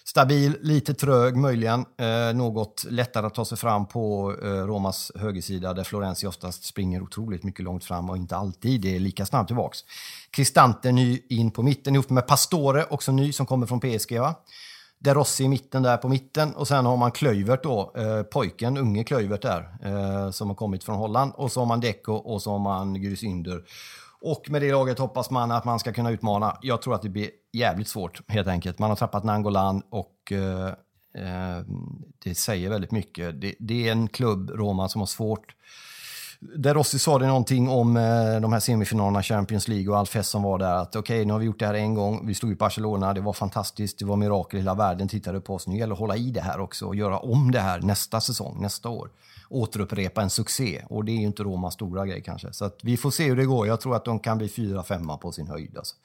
Stabil, lite trög möjligen. Eh, något lättare att ta sig fram på eh, Romas högersida där Florenzi oftast springer otroligt mycket långt fram och inte alltid är lika snabb tillbaks. Cristante ny in på mitten ihop med Pastore, också ny som kommer från PSG. Va? De Rossi i mitten där på mitten och sen har man Klöivert då, eh, pojken, unge Klöivert där, eh, som har kommit från Holland. Och så har man Deco och så har man Grusynder. Och med det laget hoppas man att man ska kunna utmana. Jag tror att det blir jävligt svårt helt enkelt. Man har tappat Nangolan och eh, eh, det säger väldigt mycket. Det, det, är en klubb, Roma, som har svårt där Rossi sa det någonting om eh, de här semifinalerna, Champions League och all fest som var där. Att okej, okay, nu har vi gjort det här en gång. Vi stod i Barcelona, det var fantastiskt, det var mirakel, hela världen tittade på oss. Nu gäller det att hålla i det här också och göra om det här nästa säsong, nästa år återupprepa en succé. Och det är ju inte Romas stora grej kanske. Så vi får se hur det går. Jag tror att de kan bli fyra, femma på sin höjd. Alltså.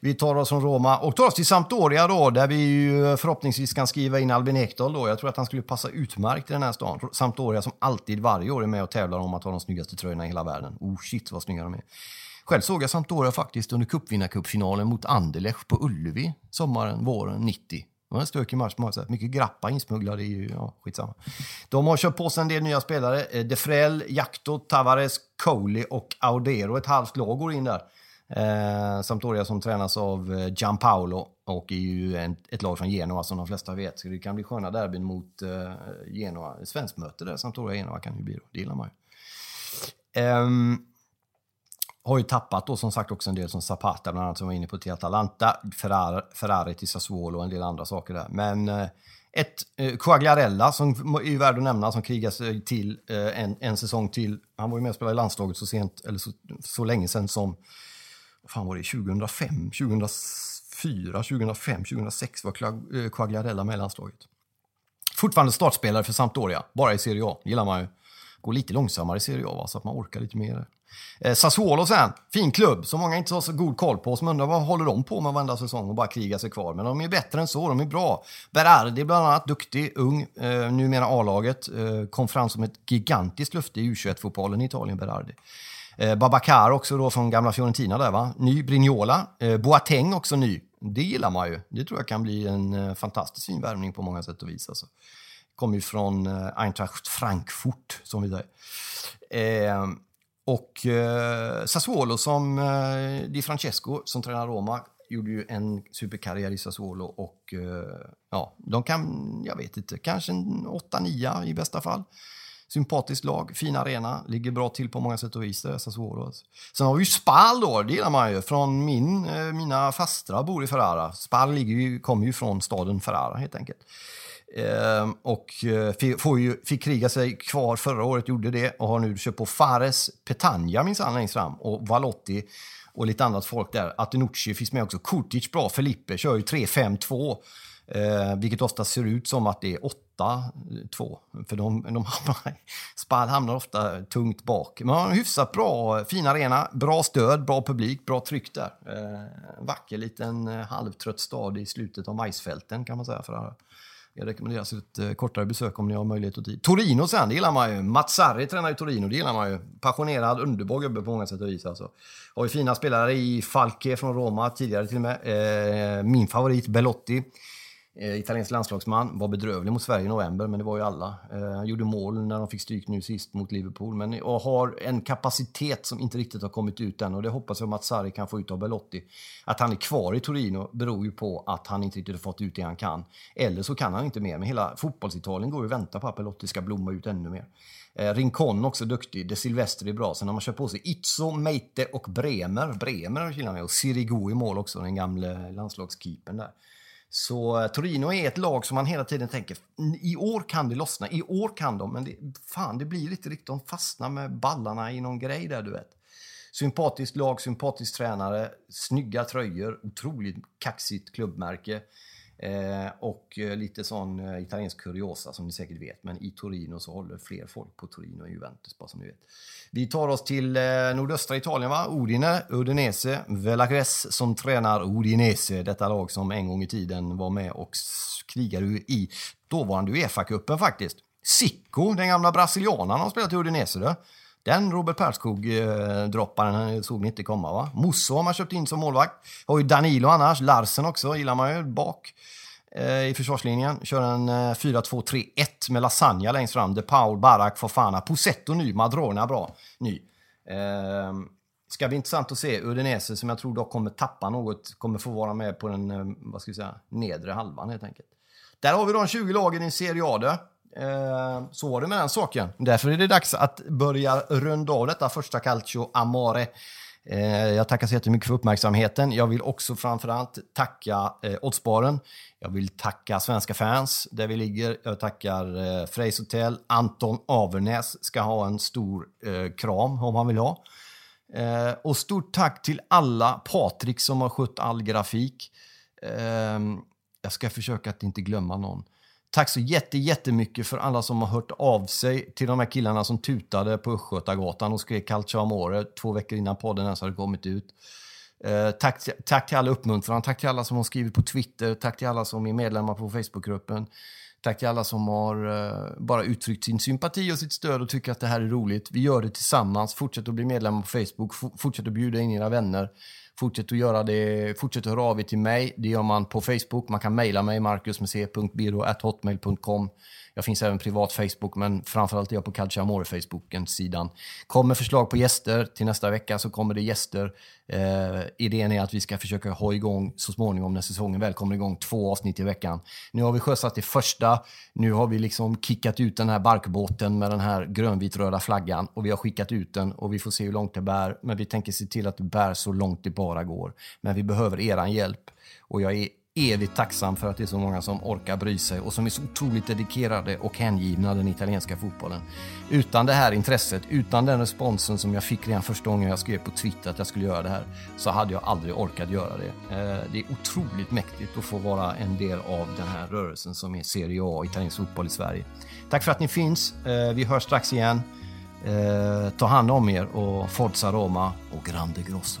Vi tar oss från Roma och tar oss till Sampdoria då, där vi ju förhoppningsvis kan skriva in Albin Ekdal då. Jag tror att han skulle passa utmärkt i den här stan. Sampdoria som alltid varje år är med och tävlar om att ha de snyggaste tröjorna i hela världen. Oh shit vad snygga de är. Själv såg jag Sampdoria faktiskt under cupvinnarcupfinalen mot Anderlecht på Ullevi sommaren, våren 90. Var en stökig match på många sätt. Mycket grappa insmugglade i ju, ja, skitsamma. De har köpt på sig en del nya spelare. Eh, de Defrell, Jakto, Tavares, Coley och Audero. Ett halvt lag går in där. Eh, Sampdoria som tränas av eh, Gianpaolo och är ju en, ett lag från Genoa som de flesta vet. Så det kan bli sköna derbyn mot eh, Genoa. Svenskt möte där, Sampdoria-Genoa kan ju bli då. Det gillar man ju. Eh, har ju tappat då som sagt också en del som Zapata bland annat som var inne på till Atalanta, Ferrari, Ferrari till Sassuolo och en del andra saker där. Men eh, ett eh, Quagliarella som är ju värd att nämna som krigar sig till eh, en, en säsong till. Han var ju med och spelade i landslaget så sent, eller så, så länge sedan som, vad fan var det, 2005, 2004, 2005, 2006 var eh, Quagliarella med i landslaget. Fortfarande startspelare för Sampdoria, bara i Serie A, gillar man ju. Går lite långsammare i Serie A va? så att man orkar lite mer. Eh, Sassuolo sen, fin klubb som många inte har så god koll på. Som undrar vad håller de på med varenda säsong och bara krigar sig kvar. Men de är bättre än så, de är bra. Berardi bland annat, duktig, ung, eh, numera A-laget. Eh, kom fram som ett gigantiskt löfte i U21-fotbollen i Italien, Berardi. Eh, Babacar också då från gamla Fiorentina där va. Ny, Brignola. Eh, Boateng också ny. Det gillar man ju. Det tror jag kan bli en eh, fantastisk fin värvning på många sätt och vis. Alltså. Kommer ju från eh, Eintracht Frankfurt, som vi säger. Eh, och eh, Sassuolo som eh, Di Francesco som tränar Roma gjorde ju en superkarriär i Sassuolo och eh, ja, de kan, jag vet inte, kanske en 8-9 i bästa fall. Sympatiskt lag, fin arena, ligger bra till på många sätt och vis där, Sassuolo. Sen har vi ju Spal då, det gillar man ju. Från min, eh, mina fastrar bor i Ferrara. Spal ligger ju, kommer ju från staden Ferrara helt enkelt. Ehm, och eh, får ju, fick kriga sig kvar förra året, gjorde det och har nu köpt på Fares Petagna minsann längst fram och Valotti och lite annat folk där. Atenucci finns med också. Kurtic bra. Felipe kör ju 3-5-2. Eh, vilket ofta ser ut som att det är 8-2. För de, de hamnar, <laughs> Spal hamnar ofta tungt bak. Men har en hyfsat bra, fin arena, bra stöd, bra publik, bra tryck där. Eh, vacker liten eh, halvtrött stad i slutet av majsfälten kan man säga. För jag rekommenderar alltså ett eh, kortare besök om ni har möjlighet och tid. Torino sen, det gillar man ju. Mazzarri tränar i Torino, det gillar man ju. Passionerad, underbar gubbe på många sätt och vis. Alltså. Har ju fina spelare i Falke från Roma tidigare till och med. Eh, min favorit Belotti. Eh, italiensk landslagsman, var bedrövlig mot Sverige i november, men det var ju alla. Eh, han gjorde mål när de fick stryk nu sist mot Liverpool, men och har en kapacitet som inte riktigt har kommit ut än och det hoppas jag att Sarri kan få ut av Belotti. Att han är kvar i Torino beror ju på att han inte riktigt har fått ut det han kan. Eller så kan han inte mer, men hela fotbollsitalien går ju och väntar på att Belotti ska blomma ut ännu mer. Eh, Rincon också duktig, De Silvestri är bra. Sen har man köpt på sig Itzo, Meite och Bremer. Bremer gillar man och Sirigu i mål också, den gamle landslagskeepern där. Så Torino är ett lag som man hela tiden tänker, i år kan det lossna, i år kan de, men det, fan det blir inte riktigt, de fastnar med ballarna i någon grej där du vet. Sympatiskt lag, sympatisk tränare, snygga tröjor, otroligt kaxigt klubbmärke. Eh, och eh, lite sån eh, italiensk kuriosa som ni säkert vet. Men i Torino så håller fler folk på Torino än Juventus, bara som ni vet. Vi tar oss till eh, nordöstra Italien, va? Udine, Udinese, Velagres som tränar Udinese. Detta lag som en gång i tiden var med och krigade i dåvarande Uefa-cupen faktiskt. Sicko, den gamla brasilianaren, har spelat i Udinese. Då. Den Robert Perskog-dropparen eh, såg ni inte komma va? Musso har man köpt in som målvakt. Har ju Danilo annars. Larsen också gillar man ju bak eh, i försvarslinjen. Kör en eh, 4-2-3-1 med Lasagna längst fram. De Paul, Barak, Fofana. Posetto ny, Madrona bra ny. Eh, ska bli intressant att se Udinese som jag tror dock kommer tappa något. Kommer få vara med på den vad ska vi säga, nedre halvan helt enkelt. Där har vi de 20 lagen i Serie A. Eh, så var det med den saken. Därför är det dags att börja runda av detta första Calcio Amare. Eh, jag tackar så jättemycket för uppmärksamheten. Jag vill också framförallt tacka eh, Oddsbaren. Jag vill tacka svenska fans där vi ligger. Jag tackar eh, Frejs Hotel. Anton Avernäs ska ha en stor eh, kram om han vill ha. Eh, och stort tack till alla. Patrik som har skött all grafik. Eh, jag ska försöka att inte glömma någon. Tack så jätte, jättemycket för alla som har hört av sig till de här killarna som tutade på Östgötagatan och skrek Calcio Amore två veckor innan podden ens hade kommit ut. Eh, tack, tack till alla uppmuntran, tack till alla som har skrivit på Twitter, tack till alla som är medlemmar på Facebookgruppen. Tack till alla som har eh, bara uttryckt sin sympati och sitt stöd och tycker att det här är roligt. Vi gör det tillsammans. Fortsätt att bli medlem på Facebook. fortsätt att bjuda in era vänner. Fortsätt att göra det. Fortsätt att höra av er till mig. Det gör man på Facebook. Man kan mejla mig, marcusmc.biro.hotmail.com. Jag finns även privat Facebook, men framförallt är jag på Calciamore Facebooken-sidan. Kommer förslag på gäster till nästa vecka så kommer det gäster. Eh, idén är att vi ska försöka ha igång så småningom när säsongen väl kommer igång två avsnitt i veckan. Nu har vi sjösatt det första. Nu har vi liksom kickat ut den här barkbåten med den här grönvitröda flaggan och vi har skickat ut den och vi får se hur långt det bär. Men vi tänker se till att det bär så långt det bara går. Men vi behöver eran hjälp och jag är evigt tacksam för att det är så många som orkar bry sig och som är så otroligt dedikerade och hängivna den italienska fotbollen. Utan det här intresset, utan den responsen som jag fick redan första gången jag skrev på Twitter att jag skulle göra det här, så hade jag aldrig orkat göra det. Eh, det är otroligt mäktigt att få vara en del av den här rörelsen som är Serie A, italiensk fotboll i Sverige. Tack för att ni finns. Eh, vi hörs strax igen. Eh, ta hand om er och Forza Roma och Grande Grosso.